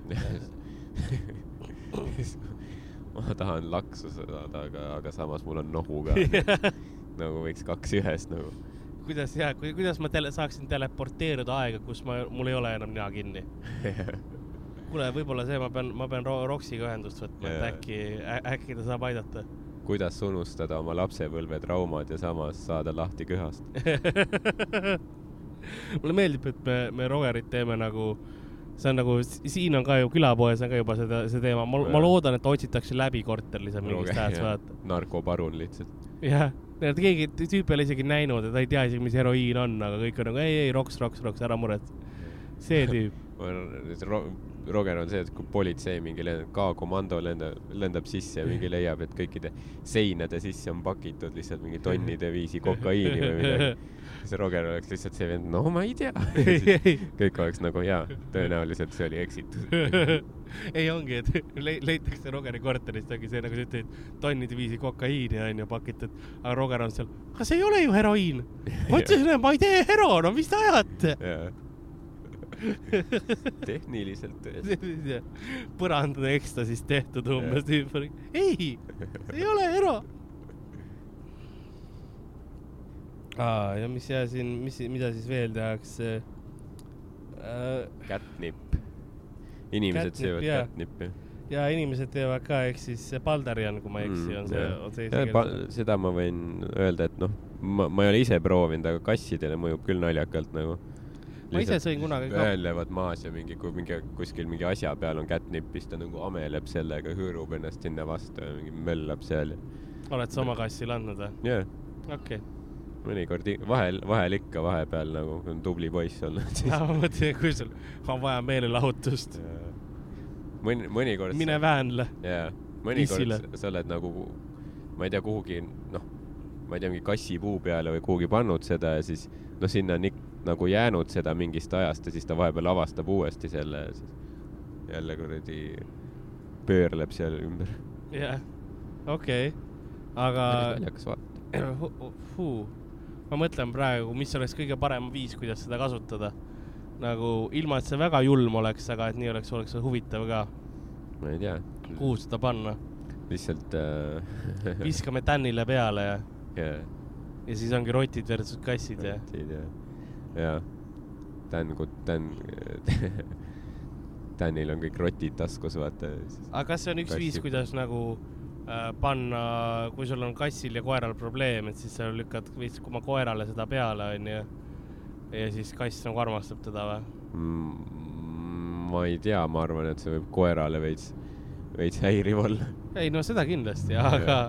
ma tahan laksu saada, aga, aga samas mul on nohu ka. nagu võiks kaks ühest nagu. Kuidas ja, kuidas ma tele, saaksin teleporteeruda aega, kus ma, mul ei ole enam nina kinni. kuule, võib-olla see, ma pean, ma pean Ro- Roksiga ühendust võtma, et äkki, äkki ta saab aidata. kuidas unustada oma lapsepõlve traumad ja samas saada lahti köhast? mulle meeldib, et me, me Rogerit teeme nagu, see on nagu, siin on ka ju külapoes on ka juba seda, see teema, ma, ma loodan, et otsitakse läbi korteris mingist häält, vaata. narkoparun lihtsalt. jah, keegi tüüp ei ole isegi näinud ja ta ei tea isegi, mis heroiin on, aga kõik on nagu ei, ei, Roks, Roks, Roks, ära muretse. see tüüp. Roger on see, et kui politsei mingi K-komando lendab, lendab sisse ja mingi leiab, et kõikide seinade sisse on pakitud lihtsalt mingi tonnide viisi kokaiini või midagi. siis Roger oleks lihtsalt see vend, no ma ei tea. kõik oleks nagu jaa, tõenäoliselt see oli eksitus. ei ongi, et le leitakse Rogeri korterist ongi see, nagu sa ütlesid, tonnide viisi kokaiini on ju pakitud, aga Roger on seal, aga see ei ole ju heroiin. ma ütlesin, et ma ei tee hero, no mis te ajate? tehniliselt tõesti. põrandade ekstasist tehtud umbes oli, ei, ei ole hero. aa, ja mis ja siin, mis, mida siis veel tehakse äh,? Catnip. inimesed Catnip, söövad catnip'i. ja inimesed teevad ka, ehk siis Balderian, kui ma ei eksi, on see, on see eesti keeles. seda ma võin öelda, et noh, ma, ma ei ole ise proovinud, aga kassidele mõjub küll naljakalt nagu. Ma ise sõin kunagi ka. ühendlevad maas ja mingi, kui mingi kuskil mingi asja peal on catnip, siis ta nagu ameleb sellega, hõõrub ennast sinna vastu ja mingi möllab seal oled sa oma kassile andnud või? jah, okei. mõnikord, vahel, vahel ikka vahepeal nagu on tubli poiss olnud, siis ma mõtlesin, kui sul on vaja meelelahutust, mõni, mõnikord. mine väänle. jaa, mõnikord sa oled nagu, ma ei tea, kuhugi noh, ma ei tea, mingi kassipuu peale või kuhugi pannud seda ja siis noh, sinna on ik- nagu jäänud seda mingist ajast ja siis ta vahepeal avastab uuesti selle siis jälle kuradi pöörleb seal ümber. jah, okei, aga naljakas vaadata. Ma mõtlen praegu, mis oleks kõige parem viis, kuidas seda kasutada. nagu ilma, et see väga julm oleks, aga et nii oleks, oleks see huvitav ka. ma ei tea. kuhu seda panna? lihtsalt äh. viskame tännile peale ja, jaa, ja siis ongi rotid versus kassid ja. ja, jaa. Dan, Dan, Danil on kõik rotid taskus, vaata. aga kas see on üks Kassid. viis, kuidas nagu äh, panna, kui sul on kassil ja koeral probleem, et siis sa lükkad vist oma koerale seda peale, onju. ja siis kass nagu armastab teda või? Mm, ma ei tea, ma arvan, et see võib koerale veits, veits häiriv olla. ei no seda kindlasti, aga,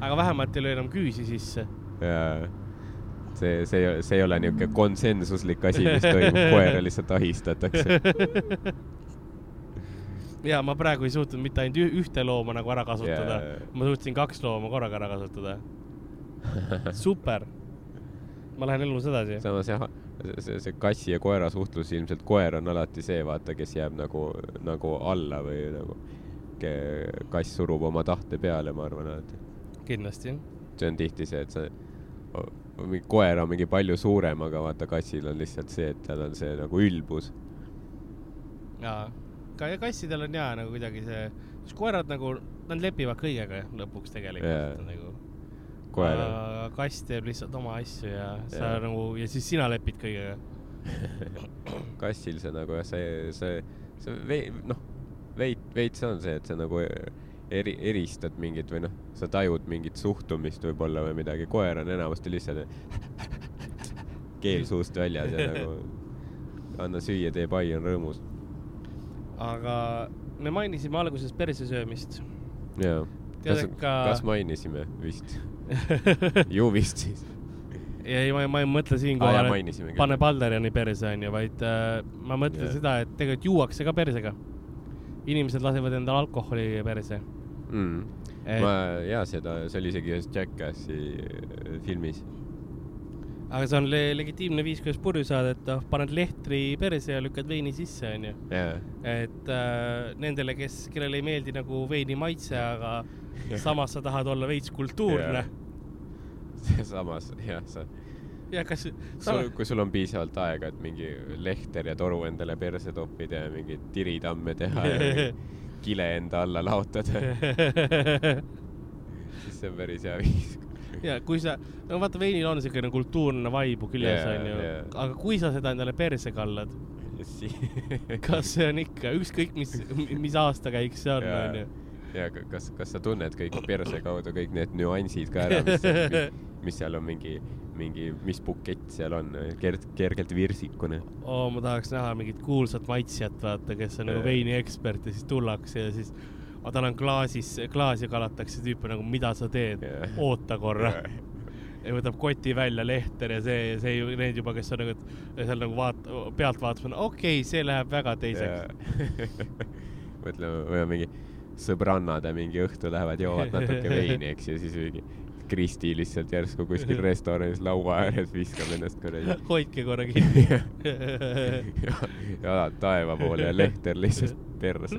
aga vähemalt ei löö enam küüsi sisse. ja see, see, see ei ole niisugune konsensuslik asi, mis toimub, koera lihtsalt ahistatakse. ja ma praegu ei suutnud mitte ainult ühte looma nagu ära kasutada Jaa. ma suutsin kaks looma korraga ära kasutada. super. ma lähen elus edasi. samas jah, see, see kassi ja koera suhtlus ilmselt koer on alati see, vaata, kes jääb nagu, nagu alla või nagu kass surub oma tahte peale, ma arvan alati. kindlasti. see on tihti see, et sa, mingi koer on mingi palju suurem, aga vaata kassil on lihtsalt see, et tal on see nagu ülbus. jaa, ka kassidel on jaa nagu kuidagi see, siis koerad nagu, nad lepivad kõigega lõpuks tegelikult yeah. nagu. koer kass teeb lihtsalt oma asju ja sa Jaa. nagu ja siis sina lepid kõigega. kassil see nagu jah, see, see, see vei-, noh, veid-, veits on see, et sa nagu eri, eristad mingit või noh, sa tajud mingit suhtumist võib-olla või midagi, koer on enamasti lihtsalt keel suust väljas ja nagu anna süüa, tee pai, on rõõmus. aga me mainisime alguses persesöömist. jaa. kas ka- kas mainisime vist? ju vist siis. ei, ma, ma ei mõtle siinkohal, et mainisime pane küll. Balderiani perse onju, vaid äh, ma mõtlen Jah. seda, et tegelikult juuakse ka persega. inimesed lasevad endale alkoholi perse. Mm. Ma, jaa, seda, see oli isegi ühes Jackassi äh, filmis. aga see on le legitiimne viis, kuidas purju saada, et noh, paned lehtri perse ja lükkad veini sisse onju. et äh, nendele, kes, kellele ei meeldi nagu veini maitse, aga samas sa tahad olla veits kultuurne. samas jah, sa ja kas, sul, kui sul on piisavalt aega, et mingi lehter ja toru endale perse toppida ja mingeid tiritamme teha ja mingi kile enda alla laotada, siis see on päris hea viis. ja kui sa, no vaata, veinil on siukene kultuurne vaibu küljes Jaa, onju jaa. aga kui sa seda endale perse kallad, kas see on ikka ükskõik mis, mis aastakäik see on, Jaa. onju. ja ka- kas, kas sa tunned kõik perse kaudu kõik need nüansid ka ära, mis, mis seal on mingi, mingi, mis bukett seal on, kerg-, kergelt virsikune. oo, ma tahaks näha mingit kuulsat maitsjat, vaata, kes on nagu Jaa. veini ekspert ja siis tullakse ja siis aga tal on klaasis, klaasi kalatakse tüüpe nagu, mida sa teed, oota korra. ja võtab koti välja, lehter ja see, see ju need juba, kes on nagu seal nagu vaat-, pealt vaatamas, okei okay,, see läheb väga teiseks. mõtleme, või on mingi sõbrannad ja mingi õhtu lähevad, joovad natuke veini, eks, ja siis mingi Kristi lihtsalt järsku kuskil restoranis laua ääres viskab ennast kuradi hoidke korra kinni. jalad taeva poole ja lehter lihtsalt perse.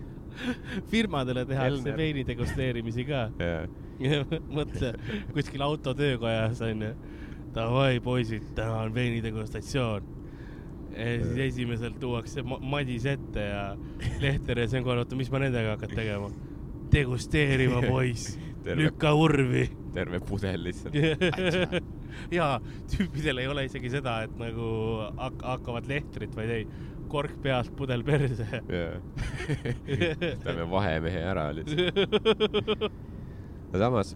firmadele tehakse veini degusteerimisi ka. mõtle, kuskil autotöökojas onju. Davai, poisid, täna on veini degustatsioon. ja siis esimesel tuuakse ma- Madis ette ja Lehter ja see on kohe, oota, mis ma nendega hakkan tegema? degusteerima, poiss. Terve- lükka urvi. terve pudel lihtsalt. ja tüüpidel ei ole isegi seda, et nagu hak- hakkavad lehtrit, vaid ei, kork peas, pudel perse. teeme vahemehe ära lihtsalt. aga samas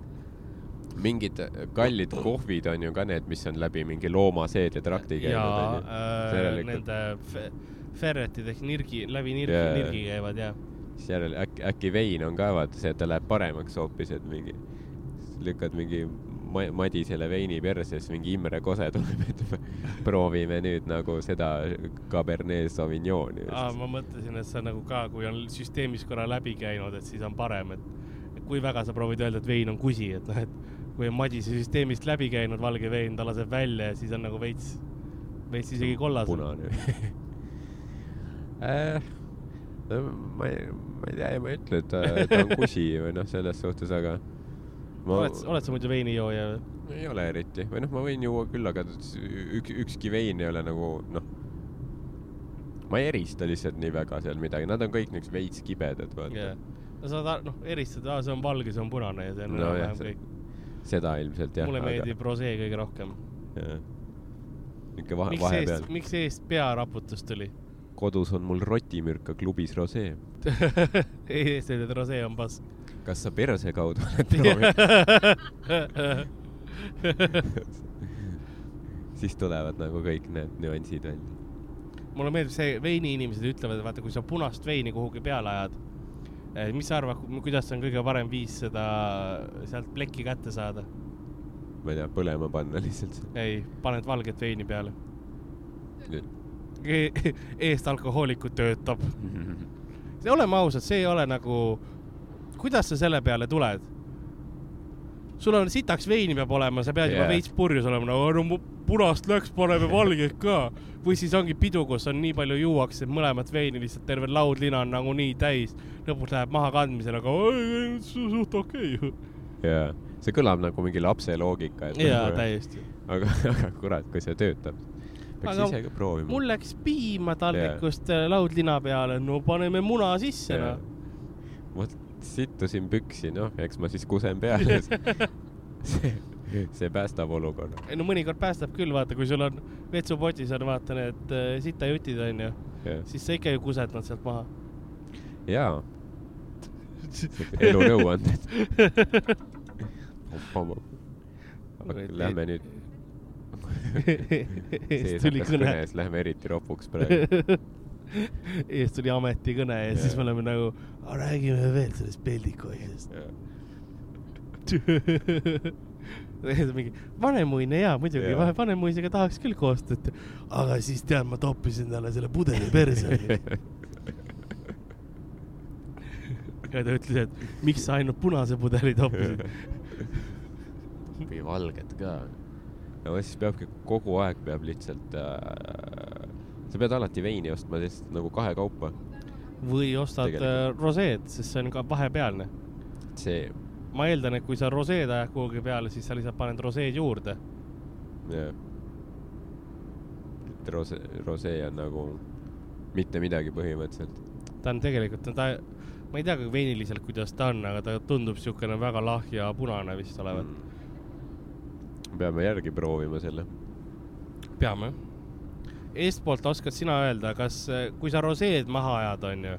mingid kallid kohvid on ju ka need, mis on läbi mingi loomaseedetrakti ja käinud onju. äh, nende fe- ferretid ehk nirgi, läbi nirgi yeah., nirgi käivad ja. Siis järel äkki, äkki vein on ka vaata see, et ta läheb paremaks hoopis, et mingi lükkad mingi ma- Madisele veini perse, siis mingi Imre Kose tuleb, et proovime nüüd nagu seda Cabernet Sauvignoni. Aa, ma mõtlesin, et see nagu ka, kui on süsteemis korra läbi käinud, et siis on parem, et kui väga sa proovid öelda, et vein on kusi, et noh, et kui on Madise süsteemist läbi käinud valge vein, ta laseb välja ja siis on nagu veits, veits isegi kollas. punane äh,. ma ei, ma ei tea, ma ei ütle, et ta, ta on kusi või noh, selles suhtes, aga ma oled, oled sa muidu veinijooja või? ei ole eriti või noh, ma võin juua küll, aga üks, ükski vein ei ole nagu noh, ma ei erista lihtsalt nii väga seal midagi, nad on kõik niisugused veits kibedad, vaata jah. no sa noh, eristad, aa, see on valge, see on punane ja see on No jah, kõik. seda ilmselt jah. mulle meeldib rosee kõige rohkem. niisugune vahe, miks vahepeal eest,. miks eest pearaputus tuli? Kodus on mul rotimürka klubis rosee. ütled, et rosee on pask. kas sa perse kaudu oled proovinud? siis tulevad nagu kõik need nüansid välja. mulle meeldib see, veiniinimesed ütlevad, vaata, kui sa punast veini kuhugi peale ajad, mis sa arvad, kuidas on kõige parem viis seda sealt plekki kätte saada? ma ei tea, põlema panna lihtsalt. ei, paned valget veini peale. eest alkohoolikud töötab. oleme ausad, see ei ole nagu, kuidas sa selle peale tuled? sul on sitaks veini peab olema, sa pead yeah. Juba veits purjus olema, no, no punast läks, paneme valget ka. või siis ongi pidu, kus on nii palju juuakse mõlemat veini, lihtsalt terve laudlina on nagunii täis. lõpuks läheb maha kandmisele, aga suht okei ju. jaa, see kõlab nagu mingi lapse loogika, jaa, nagu- täiesti. aga, aga kurat, kui see töötab, peaks Aga ise ka proovima. mul läks piima taldrikust yeah. laudlina peale, no paneme muna sisse yeah., noh. vot sittusin püksi, noh, eks ma siis kusen peale. see, see päästab olukorra. ei no mõnikord päästab küll, vaata, kui sul on vetsupotis on vaata need äh, sitajutid onju, siis sa ikka ju kused nad sealt maha. jaa, elunõuanded. Lähme nüüd, sees hakkas kõne, kõnes, lähme eriti ropuks praegu. eest tuli ametikõne ja siis me oleme nagu, räägime veel sellest peldiku asjast. mingi vanemuine jaa, muidugi yeah., vanemuisega tahaks küll koostööd, aga siis tead, ma toppisin talle selle pudeli perse. ja ta ütles, et miks sa ainult punase pudeli toppisid. või valget ka. No siis peabki kogu aeg peab lihtsalt äh,, sa pead alati veini ostma lihtsalt nagu kahekaupa. või ostad Tegelikult. äh, roseed, sest see on ka vahepealne. see, ma eeldan, et kui sa roseed ajad kuhugi peale, siis sa lihtsalt paned roseed juurde. jah. et rose, rosee on nagu mitte midagi põhimõtteliselt. ta on tegelikult, ta, ma ei tea ka veiniliselt, kuidas ta on, aga ta tundub siukene väga lahja punane vist olevat mm.. Peame järgi proovima selle. peame. eestpoolt oskad sina öelda, kas, kui sa roseed maha ajad, onju,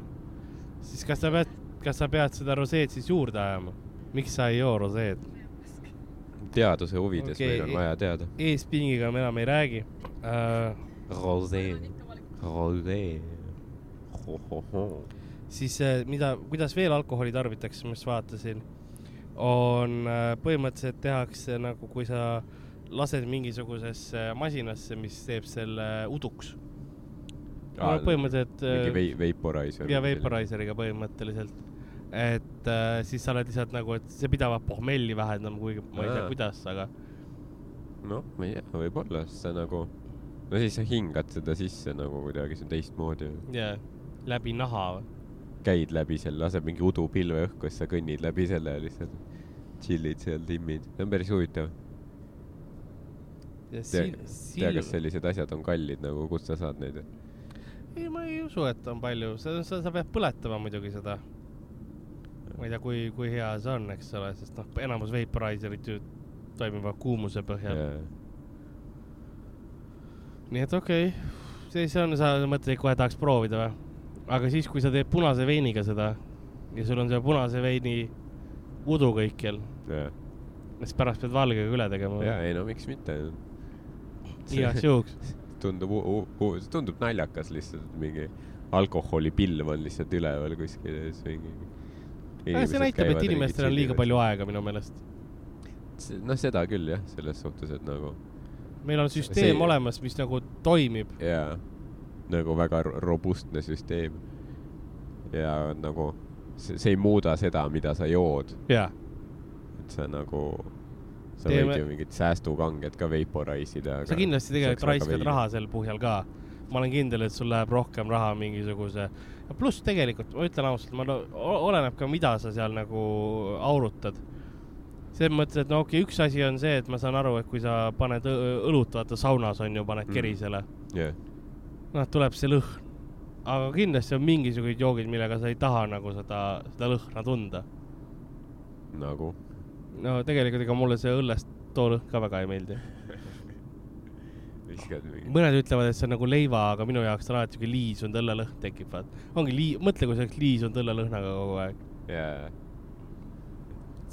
siis kas sa pead, kas sa pead seda roseed siis juurde ajama? miks sa ei joo roseed? teaduse huvides okay. meil on vaja teada. eespingiga me enam ei räägi uh,. Rosee, rosee, siis äh, mida, kuidas veel alkoholi tarbitakse, ma just vaatasin, on äh, põhimõtteliselt tehakse nagu, kui sa lased mingisugusesse masinasse, mis teeb selle uduks. no põhimõtteliselt mingi äh, vei-, vaporizer. ja vaporizeriga põhimõtteliselt, et äh, siis sa oled lihtsalt nagu, et see pidavat pohmelli vähendama, kuigi ma ei tea kuidas, aga noh, ma ei tea, võib-olla, sest sa nagu, no siis sa hingad seda sisse nagu kuidagi, see on teistmoodi. jaa, läbi naha või? Käid läbi selle, laseb mingi udupilve õhku, siis sa kõnnid läbi selle ja lihtsalt chill'id seal, timmid, see on päris huvitav. tea, tea, kas sellised asjad on kallid nagu, kust sa saad neid? ei, ma ei usu, et on palju, sa, sa, sa pead põletama muidugi seda. ma ei tea, kui, kui hea see on, eks ole, sest noh, enamus vaporizerid ju toimivad kuumuse põhjal. nii et okei okay., siis on, sa mõtled, et kohe tahaks proovida või? Aga siis, kui sa teed punase veiniga seda ja sul on see punase veini udu kõikjal, siis pärast pead valgega üle tegema. ja ei no miks mitte. igaks juhuks. tundub, tundub naljakas lihtsalt, mingi alkoholipilv on lihtsalt üleval kuskil ja siis mingi. see näitab, et inimestel on liiga. palju aega minu meelest. noh, seda küll jah, selles suhtes, et nagu meil on süsteem See- olemas, mis nagu toimib. jaa, nagu väga ro- robustne süsteem. ja nagu see, see ei muuda seda, mida sa jood, et sa nagu, sa Teeme- võid ju mingit säästukanget ka vaporize ida. sa kindlasti tegelikult raiskad raha sel põhjal ka. ma olen kindel, et sul läheb rohkem raha mingisuguse, pluss tegelikult ma ütlen ausalt, ma no, oleneb ka, mida sa seal nagu aurutad. selles mõttes, et no okei okay,, üks asi on see, et ma saan aru, et kui sa paned õlut, vaata saunas on ju, paned Mm. kerisele, jah, noh, tuleb see lõhn. aga kindlasti on mingisugused joogid, millega sa ei taha nagu seda, seda lõhna tunda. nagu no tegelikult ega mulle see õllest too lõhn ka väga ei meeldi. viskad mingi. mõned ütlevad, et see on nagu leiva, aga minu jaoks on alati siuke liisunud õllelõhn tekib, vaat. ongi lii-, mõtle, kui see oleks liisunud õllelõhnaga kogu aeg. jaa,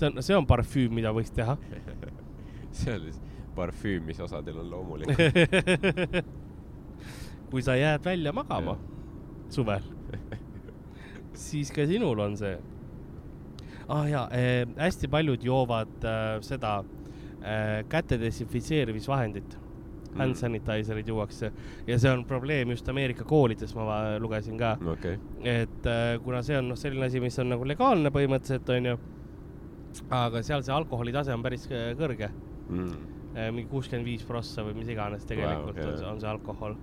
see on, see on parfüüm, mida võiks teha. see on parfüüm, mis osadel on loomulik. kui sa jääd välja magama suvel, siis ka sinul on see. ah jaa äh,, hästi paljud joovad äh, seda äh, käte desinfitseerimisvahendit. Hand sanitizerid juuakse ja see on probleem just Ameerika koolides, ma va- lugesin ka okei, et äh, kuna see on noh, selline asi, mis on nagu legaalne põhimõtteliselt onju, aga seal see alkoholi tase on päris kõrge, mingi kuuskümmend viis prossa või mis iganes tegelikult Wow, okei. on, on see alkohol.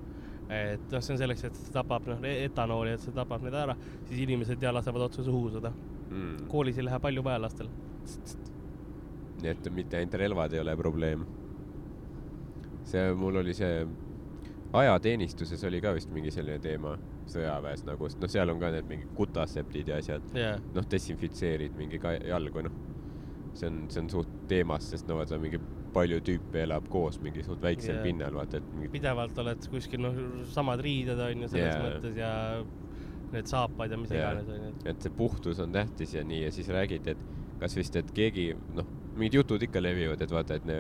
Et noh, see on selleks, et see tapab noh, etanooli, et see tapab need ära, siis inimesed ja lasevad otse suhu seda. Mm. koolis ei lähe palju vaja lastel. nii et mitte ainult relvad ei ole probleem. see, mul oli see, ajateenistuses oli ka vist mingi selline teema sõjaväes nagu, sest noh, seal on ka need mingid kutaseptid ja asjad, jaa, noh, desinfitseerid mingi jalgu, noh. See on, see on suht teemas, sest no vaata mingi palju tüüpe elab koos mingi suht väiksel yeah. pinnal, vaata, et mingi pidevalt oled kuskil noh, samad riided onju selles Jaa. mõttes ja need saapad ja mis Jaa. iganes onju. et see puhtus on tähtis ja nii ja siis räägiti, et kas vist, et keegi noh, mingid jutud ikka levivad, et vaata, et ne,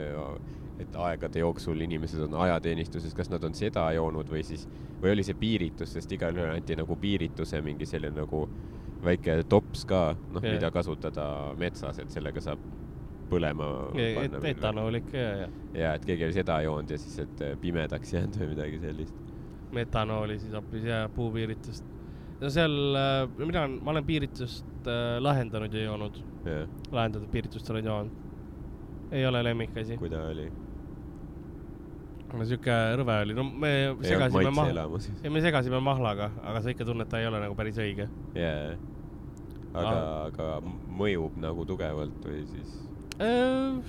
et aegade jooksul inimesed on ajateenistuses, kas nad on seda joonud või siis, või oli see piiritus, sest igalühel anti nagu piirituse mingi selline nagu väike tops ka, noh Jah. mida kasutada metsas, et sellega saab põlema panna. etanool ikka ja, ja ja et keegi oli seda joonud ja siis, et pimedaks jäänud või midagi sellist. metanooli siis hoopis ja puupiiritust. no seal äh, mina, ma olen piiritust äh, lahendanud ja joonud, jah, lahendatud piiritust olen joonud. ei ole lemmikasi. kui ta oli. No siuke rõve oli, no me segasime mahla, ei me segasime mahlaga, aga sa ikka tunned, ta ei ole nagu päris õige. jaa, aga, aga mõjub nagu tugevalt või siis? Äh,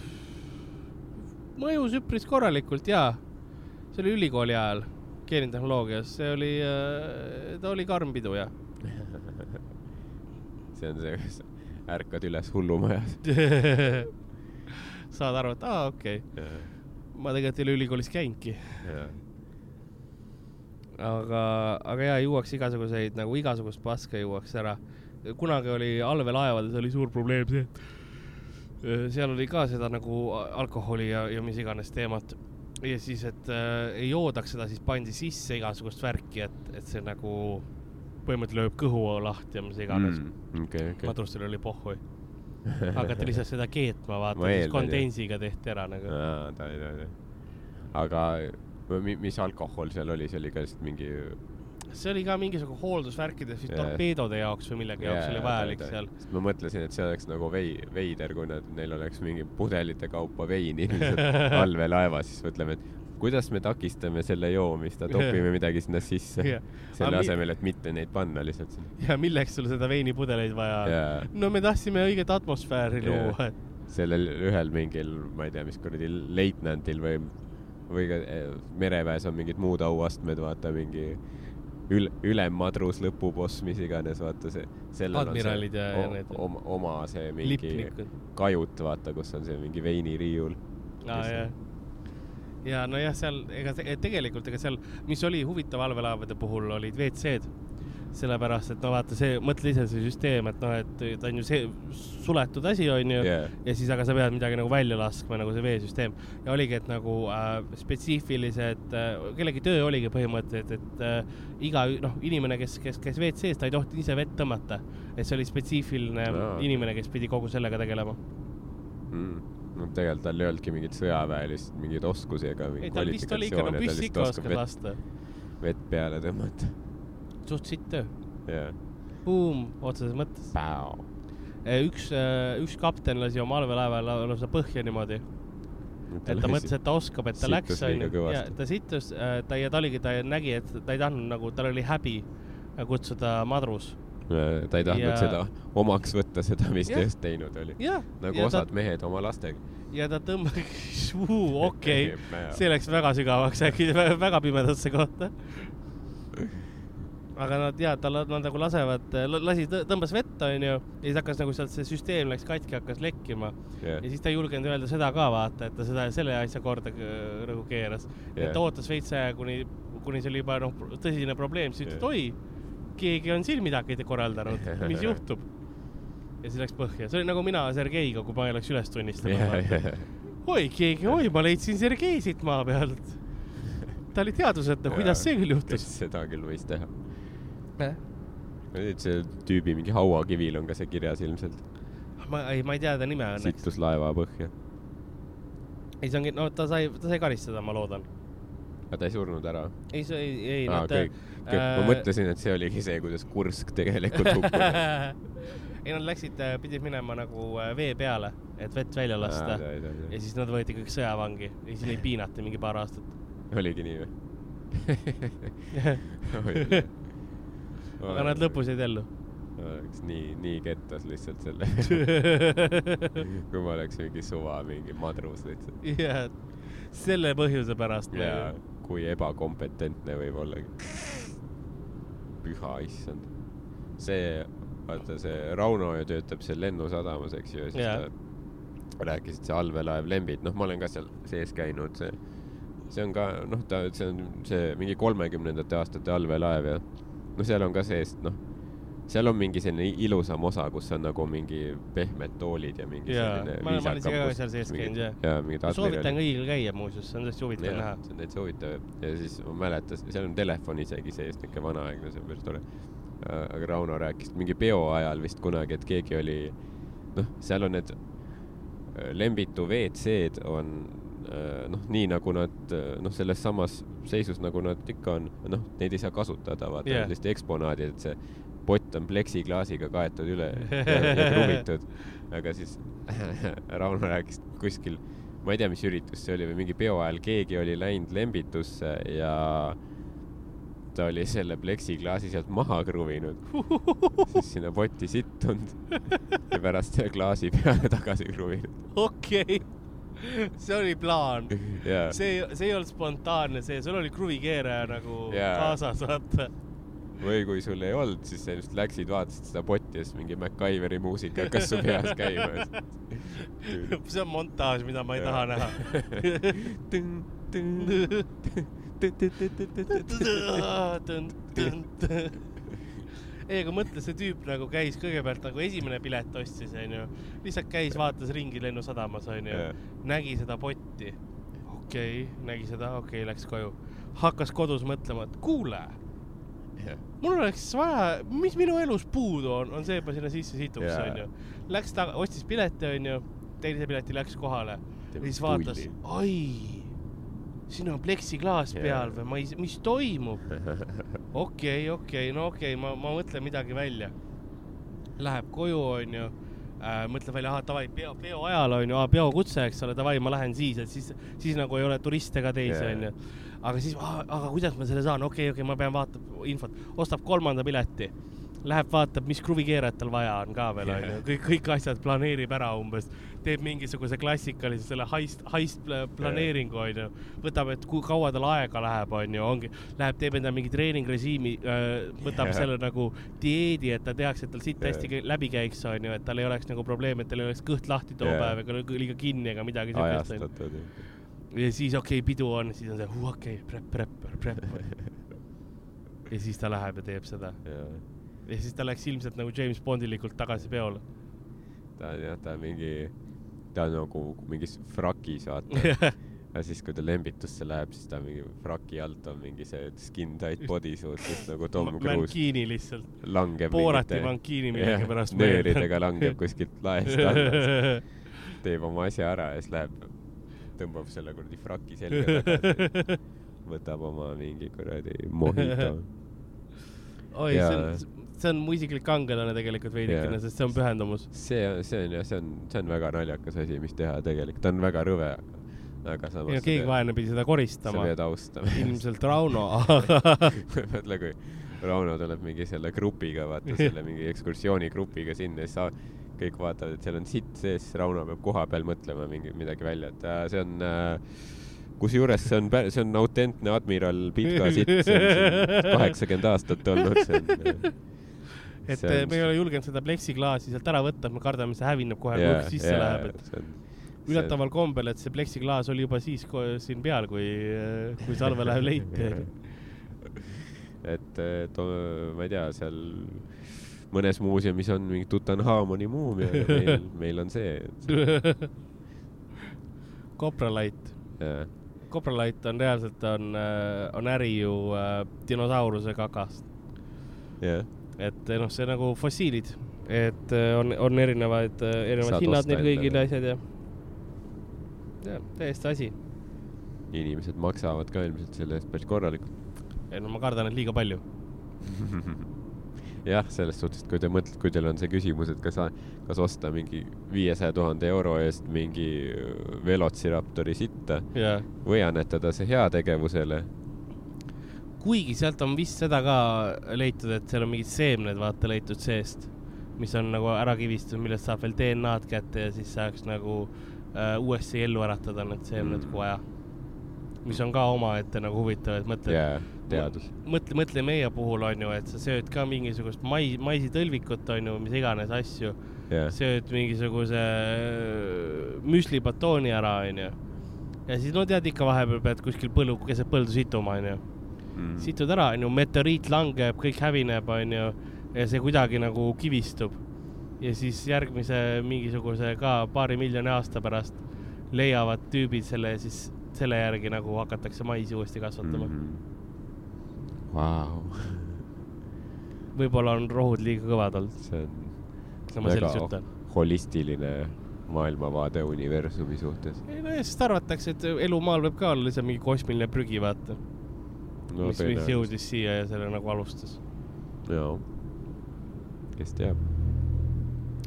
mõjus üpris korralikult jaa, see oli ülikooli ajal geenitehnoloogias, see oli, ta oli karm pidu jah. see on see, kus ärkad üles hullumajas. saad aru, et aa okei okay., ma tegelikult ei ole ülikoolis käinudki. aga, aga jaa, juuakse igasuguseid nagu igasugust paska juuakse ära. kunagi oli allveelaevades oli suur probleem see, et seal oli ka seda nagu alkoholi ja, ja mis iganes teemat. ja siis, et äh, ei joodaks seda, siis pandi sisse igasugust värki, et, et see nagu põhimõtteliselt lööb kõhu lahti ja mis iganes mm.. Okei, okei. madrustel oli pohhui. hakati lihtsalt seda keetma, vaata, Ma siis kondensiga tehti ära nagu. aa, ta ei tea, aga mi- mis alkohol seal oli, see oli ka lihtsalt mingi see oli ka mingisugune hooldusvärkides vist Jaa. torpeedode jaoks või millegi jaoks oli vajalik seal. sest ma mõtlesin, et see oleks nagu vei-, veider, kui nad, neil oleks mingi pudelite kaupa veini lihtsalt allveelaevas, siis mõtleme, et kuidas me takistame selle joomist, topime midagi sinna sisse, selle Aga mi- asemel, et mitte neid panna lihtsalt ja milleks sul seda veinipudeleid vaja on? ja no me tahtsime õiget atmosfääri Jaa. luua, sellel ühel mingil, ma ei tea, mis kuradi leitnandil või, või ka eh, mereväes on mingid muud auastmed, vaata mingi ül-, ülemmadrus, lõpuboss, mis iganes, vaata see, Admiralid on ja- see ja need- oma, oma see mingi lipnikud. kajut, vaata, kus on see mingi veiniriiul. aa jah. Ja nojah, seal ega te- tegelikult ega seal, mis oli huvitav allveelaevade puhul, olid WC-d. sellepärast, et no vaata see, mõtle ise see süsteem, et noh, et ta on ju see suletud asi, onju Yeah. ja siis, aga sa pead midagi nagu välja laskma, nagu see veesüsteem. ja oligi, et nagu äh, spetsiifilised äh,, kellegi töö oligi põhimõtteliselt, et äh, iga noh, inimene, kes, kes käis WC-s, ta ei tohtinud ise vett tõmmata. et see oli spetsiifiline Aa. inimene, kes pidi kogu sellega tegelema. mm.. No tegelikult tal ei olnudki mingit sõjaväelist mingeid oskusi ega ei, tal vist oli ikka, no püssi ikka vett, lasta. vett peale tõmmata. suht sitt töö. jah. Buum, otseses mõttes. üks, üks kapten lasi oma allveelaeva lausa põhja niimoodi, et ta mõtles, et ta oskab, et ta läks, onju. ja ta sittus, ta ja ta oligi, ta nägi, et ta ei tahtnud nagu, tal oli häbi kutsuda madrus. Ta ei tahtnud Ja- seda omaks võtta, seda, mis ta just teinud oli. nagu ja osad ta, mehed oma lastega. ja ta tõmbas, okei, see läks väga sügavaks äkki, väga pimedasse kohta. aga nad ja, tal, nad nagu lasevad, lasi, tõmbas vett, onju, ja siis hakkas nagu sealt see süsteem läks katki, hakkas lekkima ja siis ta ei julgenud öelda seda ka vaata, et ta seda, selle asja korda äh, nagu keeras yeah.. et ta ootas veits aega, kuni, kuni see oli juba noh, tõsine probleem, siis ütles, et oi, keegi on siin midagi korraldanud, mis juhtub. ja siis läks põhja, see oli nagu mina Sergeiga, kui ma ei oleks üles tunnistanud. oi, keegi, oi, ma leidsin Sergei siit maa pealt. ta oli teaduseta, kuidas see küll juhtus? seda küll võis teha. nüüd see tüübi mingi hauakivil on ka see kirjas ilmselt. ma ei, ma ei tea ta nime õnneks. sittus laeva põhja. ei, see ongi, no ta sai, ta sai karistada, ma loodan. Aga ta ei surnud ära. ei, see ei, ei, aa, nad okei. ma äh, mõtlesin, et see oligi see, kuidas Kursk tegelikult hukkus. ei, nad läksid, pidid minema nagu äh, vee peale, et vett välja lasta. ja siis nad võeti kõik sõjavangi ja siis neid piinati mingi paar aastat. oligi nii või? aga nad lõpus jäid ellu. oleks nii, nii kettas lihtsalt selle, kui ma oleks mingi suva mingi madrus lihtsalt. jah, selle põhjuse pärast. ja kui ebakompetentne võib olla. püha issand. see, vaata see Rauno ju töötab seal lennusadamas, eks ju, ja siis Jaa. ta rääkis, et see allveelaev Lembit, noh, ma olen ka seal sees käinud, see, see on ka, noh, ta, see on see mingi kolmekümnendate aastate allveelaev ja noh, seal on ka sees, noh, seal on mingi selline ilusam osa, kus on nagu mingi pehmed toolid ja mingi Jaa, selline ma- ma olen ise ka seal sees käinud, jah. soovitan kõigil käia muuseas, see on tõesti huvitav näha, see on täitsa huvitav ja siis ma mäletan, seal on telefon isegi sees, niisugune vanaaegne, see on päris tore. aga Rauno rääkis, mingi peo ajal vist kunagi, et keegi oli, noh, seal on need äh, Lembitu WC-d on äh, noh, nii nagu nad äh, noh, selles samas seisus, nagu nad ikka on, noh, neid ei saa kasutada, vaata yeah., lihtsalt eksponaadid, et see pott on pleksiklaasiga kaetud üle ja, ja kruvitud, aga siis Rauno rääkis kuskil, ma ei tea, mis üritus see oli või mingi peo ajal keegi oli läinud Lembitusse ja ta oli selle pleksiklaasi sealt maha kruvinud, siis sinna potti sittunud ja pärast selle klaasi peale tagasi kruvinud. okei, see oli plaan. jaa, see, see ei olnud spontaanne, see, sul oli kruvikeeraja nagu Jaa. kaasas, vaata. Või kui sul ei olnud, siis sa just läksid, vaatasid seda potti ja siis mingi MacGyveri muusika hakkas su peas käima. see on montaaž, mida ma ei taha näha. ei, aga mõtle, see tüüp nagu käis kõigepealt nagu esimene pilet ostis, onju, lihtsalt käis, vaatas ringi Lennusadamas, onju, nägi seda potti. okei okay,, nägi seda, okei okay,, läks koju, hakkas kodus mõtlema, et kuule, mul oleks vaja, mis minu elus puudu on, on see, et ma sinna sisse situks, Jaa. onju. Läks taga, ostis pileti, onju, teise pileti läks kohale ja siis vaatas, ai, siin on pleksiklaas Jaa. peal või ma ei, mis toimub? okei, okei, no okei okay,, ma, ma mõtlen midagi välja. Läheb koju, onju äh,, mõtleb välja, ahah, davai, peo, peo ajal onju, peokutse, eks ole, davai, ma lähen siis, et siis, siis nagu ei ole turiste ka teisi, Jaa. onju. aga siis, aga kuidas ma selle saan, okei okay,, okei okay,, ma pean vaatama infot, ostab kolmanda pileti. Läheb, vaatab, mis kruvikeerat tal vaja on ka veel, onju, kõik, kõik asjad planeerib ära umbes, teeb mingisuguse klassikalise selle heist, heist pla- planeeringu, onju. võtab, et kui kaua tal aega läheb, onju, ongi, läheb, teeb endale mingi treeningrežiimi, võtab Jaa. selle nagu dieedi, et ta teaks, et tal siit Jaa. hästi läbi käiks, onju, et tal ei oleks nagu probleemi, et tal ei oleks kõht lahti too Jaa. päev ega liiga kinni ega midagi siukest, ja siis okei okay,, pidu on, siis on see, okei okay,, prep, prep, prep. ja siis ta läheb ja teeb seda. Ja siis ta läks ilmselt nagu James Bondilikult tagasi peole. ta on jah, ta on mingi, ta on nagu mingis frakis vaata. ja siis, kui ta lembitusse läheb, siis ta mingi fraki alt on mingi see skin tight bodysuit, mis nagu Tom Cruise Mankiini lihtsalt, langeb Boorati mankiini millegipärast. nööridega langeb kuskilt laest alla, teeb oma asja ära ja siis läheb, tõmbab selle kuradi fraki selga tagasi, võtab oma mingi kuradi mojito. oi, see on, see on mu isiklik kangelane tegelikult veidikene Jaa. sest see on pühendumus. see, see on jah, see on, see on väga naljakas asi, mis teha tegelikult, ta on väga rõve, aga samas ja keegi vaene pidi seda sa koristama. pead austama. ilmselt Rauno. mõtle, kui Rauno tuleb mingi selle grupiga, vaata selle mingi ekskursioonigrupiga sinna, siis sa, kõik vaatavad, et seal on sitt sees, siis Rauno peab koha peal mõtlema mingi midagi välja, et äh, see on äh, kusjuures see on, see on autentne Admiral Pitka sitt, see on kaheksakümmend aastat olnud, see on äh, et see eh, on- me ei ole julgenud seda pleksiklaasi sealt ära võtta, me kardame, see hävineb kohe, kui jaa, õhk sisse jaa, läheb, et see on- üllataval kombel, et see pleksiklaas oli juba siis siin peal, kui, kui salve läheb leiti. et, et o- ma ei tea, seal mõnes muuseumis on mingi Tutankhamoni muumia ja meil, meil on see, kopralait, jah kopralait on reaalselt on, on äri ju äh, dinosauruse kakast, jah, et eh, noh, see nagu fossiilid, et eh, on, on erinevaid, erinevad Saad hinnad neil kõigil ja asjad ja, ja täiesti asi. inimesed maksavad ka ilmselt selle eest päris korralikult. ei no ma kardan, et liiga palju. jah, selles suhtes, et kui te mõtlete, kui teil on see küsimus, et kas, kas osta mingi viiesaja tuhande euro eest mingi Velociraptori sitta jaa või annetada see heategevusele. Kuigi sealt on vist seda ka leitud, et seal on mingid seemned, vaata, leitud seest, mis on nagu ära kivistunud, millest saab veel DNA-d kätte ja siis saaks nagu äh, uuesti ellu äratada need seemned Mm. kui aja. mis on ka omaette nagu huvitav, et mõtled jaa, teadus. mõtle, mõtle meie puhul on ju, et sa sööd ka mingisugust mais, maisitõlvikut on ju, mis iganes asju, jah, sööd mingisuguse äh, müslibatooni ära, onju. ja siis no tead ikka vahepeal pead kuskil põllu, keset põldu situma, onju Mm. situd ära, onju, meteoriit langeb, kõik hävineb, onju, ja see kuidagi nagu kivistub. ja siis järgmise mingisuguse ka paari miljoni aasta pärast leiavad tüübid selle ja siis selle järgi nagu hakatakse maisi uuesti kasvatama mm. Mhm. Vau, võib-olla on rohud liiga kõvad olnud, see on ma Väga holistiline maailmavaade universumi suhtes. ei no ja sest arvatakse, et elu maal võib ka olla lihtsalt mingi kosmiline prügi, vaata no,, mis, mis. jõudis siia ja selle nagu alustas jaa, kes teab.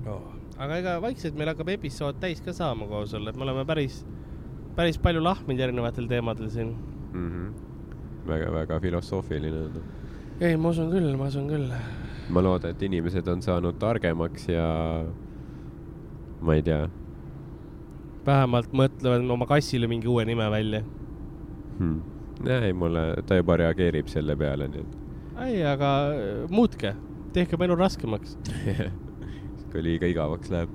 oh.. aga ega vaikselt meil hakkab episood täis ka saama koos olla, et me oleme päris, päris palju lahminud erinevatel teemadel siin. väga-väga filosoofiline on. ei, ma usun küll, ma usun küll. ma loodan, et inimesed on saanud targemaks ja ma ei tea vähemalt mõtlevad oma kassile mingi uue nime välja. hmm.. ei, mulle, ta juba reageerib selle peale, nii ei, aga äh, muutke, tehke mu elu raskemaks. et kui liiga igavaks läheb.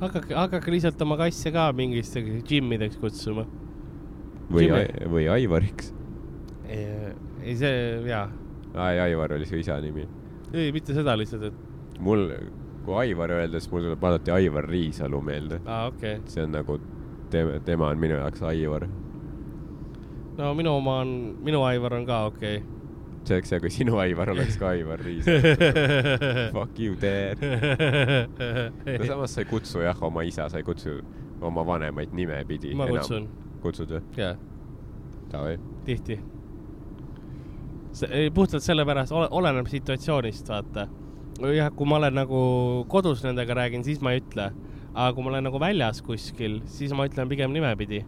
hakake, hakake lihtsalt oma kasse ka mingisse džimmideks kutsuma. või või Aivariks. ei, see jaa, ai, Aivar oli su isa nimi. ei mitte seda lihtsalt, et mul, kui Aivar öelda, siis mul tuleb alati Aivar Riisalu meelde. aa okei okay., see on nagu, tema on minu jaoks Aivar. No minu oma on, minu Aivar on ka okei see oleks hea, kui sinu Aivar oleks ka Aivar Riisalu. okay.. Fuck you, dad. no samas sa ei kutsu jah oma isa, sa ei kutsu oma vanemaid nimepidi. ma kutsun, kutsud või? jaa, Davai. tihti. puhtalt sellepärast, oleneb situatsioonist, vaata. jah, kui ma olen nagu kodus nendega räägin, siis ma ei ütle. aga kui ma olen nagu väljas kuskil, siis ma ütlen pigem nimepidi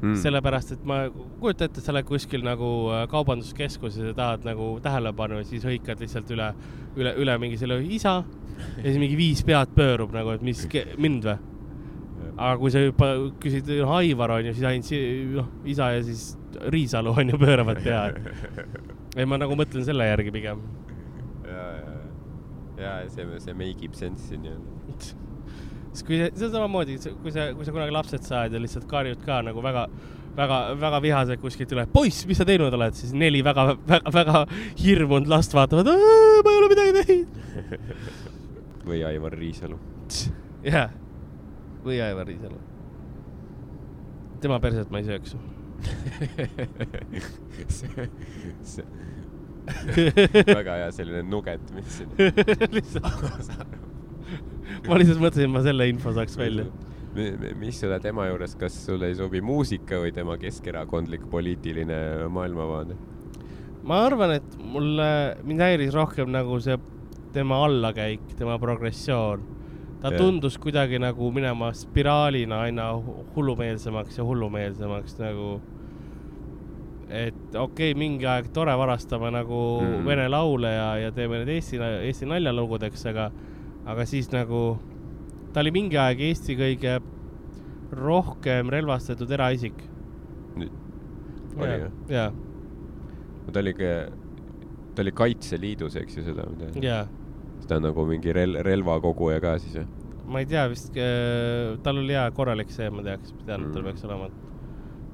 mm.. sellepärast, et ma kujuta ette, sa oled kuskil nagu äh, kaubanduskeskuses ja tahad nagu tähelepanu ja siis hõikad lihtsalt üle, üle, üle mingi selle isa ja siis mingi viis pead pöörub nagu, et mis, mind või? aga kui sa juba küsid, noh, Aivar on ju, siis ainult si- noh, isa ja siis Riisalu on ju pööravad pead. ei, ma nagu mõtlen selle järgi pigem. ja, ja, ja see, see make ib sense'i nii-öelda. siis kui see, see on samamoodi, kui sa, kui sa kunagi lapsed saad ja lihtsalt karjud ka nagu väga, väga, väga vihased kuskilt üle, poiss, mis sa teinud oled, siis neli väga, väga, väga hirmunud last vaatavad, ma ei ole midagi teinud. või Aivar Riisalu. jah, või Aivar Riisalu. tema perset ma ei sööks. see, see väga hea selline nuget, mis siin. lihtsalt, ma lihtsalt mõtlesin, ma selle info saaks välja. mis sulle tema juures, kas sulle ei sobi muusika või tema keskerakondlik poliitiline maailmavaade? ma arvan, et mulle, mind häiris rohkem nagu see tema allakäik, tema progressioon. ta Jah. tundus kuidagi nagu minema spiraalina aina hu- hullumeelsemaks ja hullumeelsemaks nagu. et okei okay,, mingi aeg tore varastame nagu mm vene laule ja, ja teeme need Eesti, Eesti naljalugudeks, aga, aga siis nagu ta oli mingi aeg Eesti kõige rohkem relvastatud eraisik. oli jah? jaa, ta oli, ta oli Kaitseliidus, eks ju, seda, mida, jaa ta on nagu mingi rel-, relvakoguja ka siis või? ma ei tea vist, tal oli hea korralik see, ma teaks, tean, et tal Mm. peaks olema.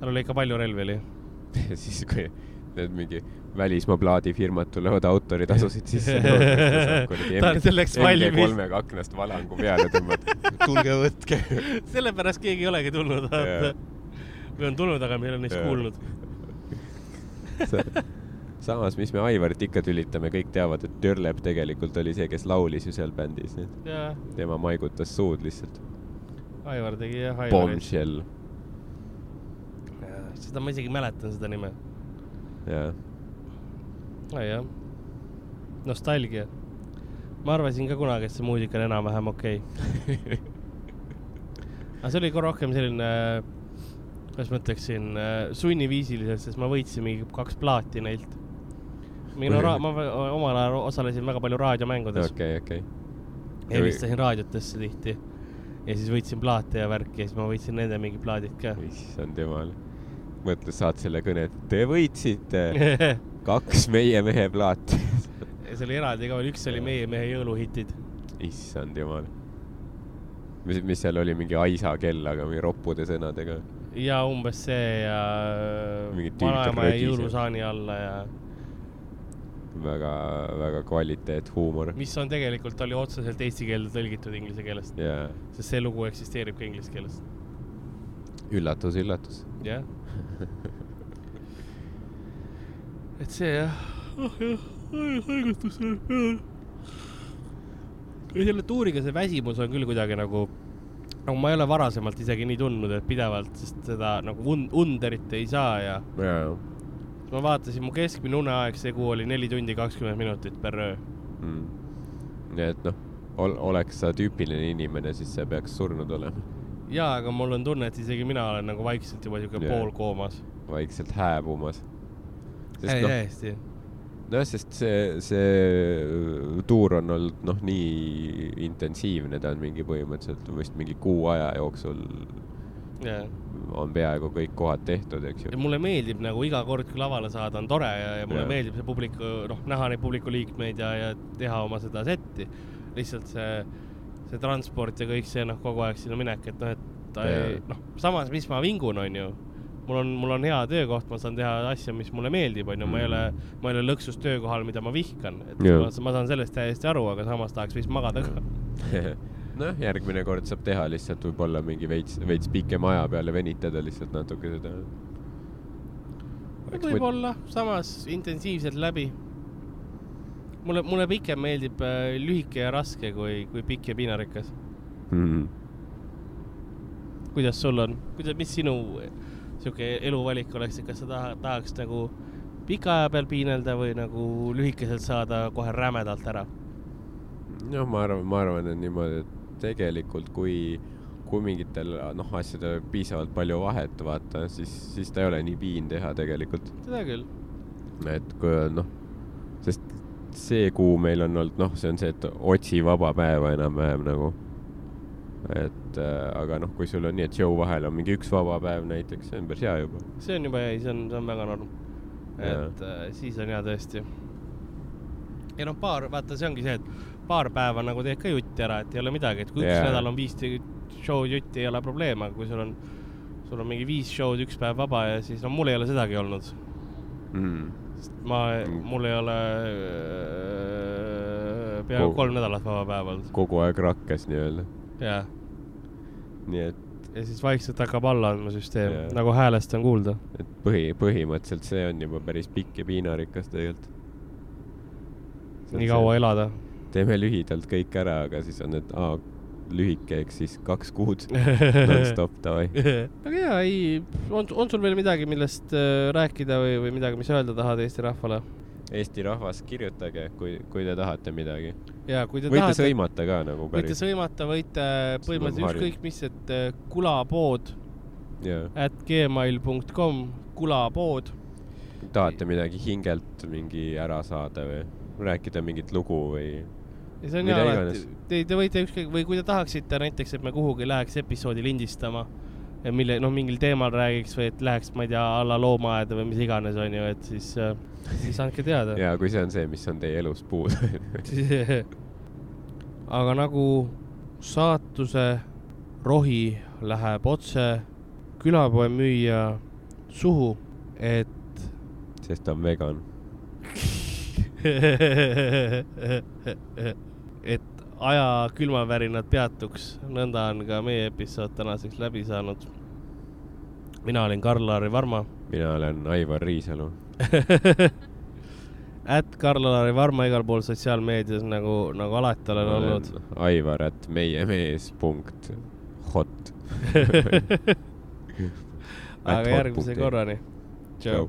tal oli ikka palju relvi oli. siis, kui need mingi välismaa plaadifirmad tulevad autoritasusid sisse Ta on selleks valmis. MG3-ga aknast valangu peale tõmmata. tulge võtke. sellepärast keegi ei olegi tulnud, või on tulnud, aga me ei ole neist kuulnud. samas, mis me Aivarit ikka tülitame, kõik teavad, et Dörlep tegelikult oli see, kes laulis ju seal bändis, nii et jaa, tema maigutas suud lihtsalt. Aivar tegi jah. Bombshell, seda ma isegi mäletan, seda nime. jaa. jah, nostalgia. ma arvasin ka kunagi, et see muusika on enam-vähem okei okay. aga see oli ka rohkem selline, kuidas ma ütleksin, sunniviisiliselt, sest ma võitsin mingi kaks plaati neilt. minu ra-, ma omal ajal osalesin väga palju raadiomängudes okay., okei, okei. helistasin raadiotesse tihti ja siis võitsin plaate ja värki ja siis ma võitsin nende mingi plaadid ka. issand jumal. mõtle, saad selle kõne, et te võitsite kaks meie mehe plaati. see oli eraldi ka veel, üks oli Meie mehe jõuluhitid. issand jumal. mis, mis seal oli, mingi Aisa kell, aga mingi roppude sõnadega. ja umbes see ja tüüp vanaema jäi jõulusaani alla ja väga, väga kvaliteet huumor. mis on tegelikult, oli otseselt eesti keelde tõlgitud inglise keelest, jaa, sest see lugu eksisteerib ka inglise keeles. üllatus, üllatus. jah. et see jah, oh jah, haigutus on. selle tuuriga see väsimus on küll kuidagi nagu, nagu ma ei ole varasemalt isegi nii tundnud, et pidevalt, sest seda nagu und-, underit ei saa ja jaa. ma vaatasin, mu keskmine uneaeg see kuu oli neli tundi kakskümmend minutit per öö. Mm. nii et noh, ol-, oleks sa tüüpiline inimene, siis sa peaks surnud olema. jaa, aga mul on tunne, et isegi mina olen nagu vaikselt juba siuke yeah. poolkoomas. vaikselt hääbumas. Sest noh, täiesti. nojah, sest see, see tuur on olnud noh, nii intensiivne, ta on mingi põhimõtteliselt vist mingi kuu aja jooksul jaa. on peaaegu kõik kohad tehtud, eks ja ju. mulle meeldib nagu iga kord, kui lavale saada, on tore ja, ja mulle yeah. meeldib see publiku, noh, näha neid publiku liikmeid ja, ja teha oma seda setti. lihtsalt see, see transport ja kõik see, noh, kogu aeg sinna minek, et noh, et ta Jaa. ei, noh, samas, mis ma vingun, on ju, mul on, mul on hea töökoht, ma saan teha asja, mis mulle meeldib, onju, ma ei ole, ma ei ole lõksus töökohal, mida ma vihkan, et Jaa. ma, ma saan sellest täiesti aru, aga samas tahaks vist magada ka. noh, järgmine kord saab teha lihtsalt võib-olla mingi veits, veits pikema aja peale venitada lihtsalt natuke seda. võib-olla, samas intensiivselt läbi. mulle, mulle pikem meeldib äh, lühike ja raske kui, kui pikk ja piinarikas. mm.. kuidas sul on, kuidas, mis sinu sihuke eluvalik oleks, et kas sa taha, tahaks nagu pika aja peal piinelda või nagu lühikeselt saada kohe rämedalt ära? noh, ma arvan, ma arvan, et niimoodi, et tegelikult kui, kui mingitel noh, asjadel piisavalt palju vahet vaata, siis, siis ta ei ole nii piin teha tegelikult. seda küll. et kui on noh, sest see kuu meil on olnud noh, see on see, et otsi vaba päeva enam-vähem nagu. Et äh, aga noh, kui sul on nii, et show vahel on mingi üks vaba päev näiteks, see on päris hea juba. see on juba hea, see on, see on väga norm. Et äh, siis on hea tõesti. ja noh, paar, vaata, see ongi see, et paar päeva nagu teed ka jutti ära, et ei ole midagi, et kui üks Jaa. nädal on viis show'd jutti, ei ole probleem, aga kui sul on, sul on mingi viis show'd üks päev vaba ja siis no mul ei ole sedagi olnud. Mm. ma Mm., mul ei ole äh, peaaegu kolm nädalat vaba päeva olnud, kogu aeg rakkes nii-öelda, jah. nii et, ja siis vaikselt hakkab alla andma süsteem Jaa. nagu häälest on kuulda. et põhi, põhimõtteliselt see on juba päris pikk ja piinarikas tegelikult. nii kaua elada. teeme lühidalt kõik ära, aga siis on, et aa, lühike, ehk siis kaks kuud nonstop davai. aga jaa, ei, on, on sul veel midagi, millest äh, rääkida või, või midagi, mis öelda tahad Eesti rahvale? Eesti rahvas, kirjutage, kui, kui te tahate midagi. ja kui te võite tahate, sõimata ka nagu võite päris. sõimata, võite põhimõtteliselt ükskõik mis, et äh, kulapood jaa, at gmail.com, kulapood. tahate midagi hingelt mingi ära saada või rääkida mingit lugu või ja see on hea te, te võite ükskõik või kui te tahaksite näiteks, et me kuhugi läheks episoodi lindistama, mille noh, mingil teemal räägiks või et läheks, ma ei tea, alla loomaaeda või mis iganes, onju, et siis, siis andke teada. ja kui see on see, mis on teie elus puudu aga nagu saatuse rohi läheb otse külapoe müüja suhu, et sest ta on vegan. et aja külmavärinad peatuks, nõnda on ka meie episood tänaseks läbi saanud. Mina olin Karl-Lari Varma, mina olen Aivar Riisalu. at Karl-Lari Varma igal pool sotsiaalmeedias nagu, nagu alati olen olnud. Aivar, et meie mees punkt hot. aga järgmise. korrani. tšau.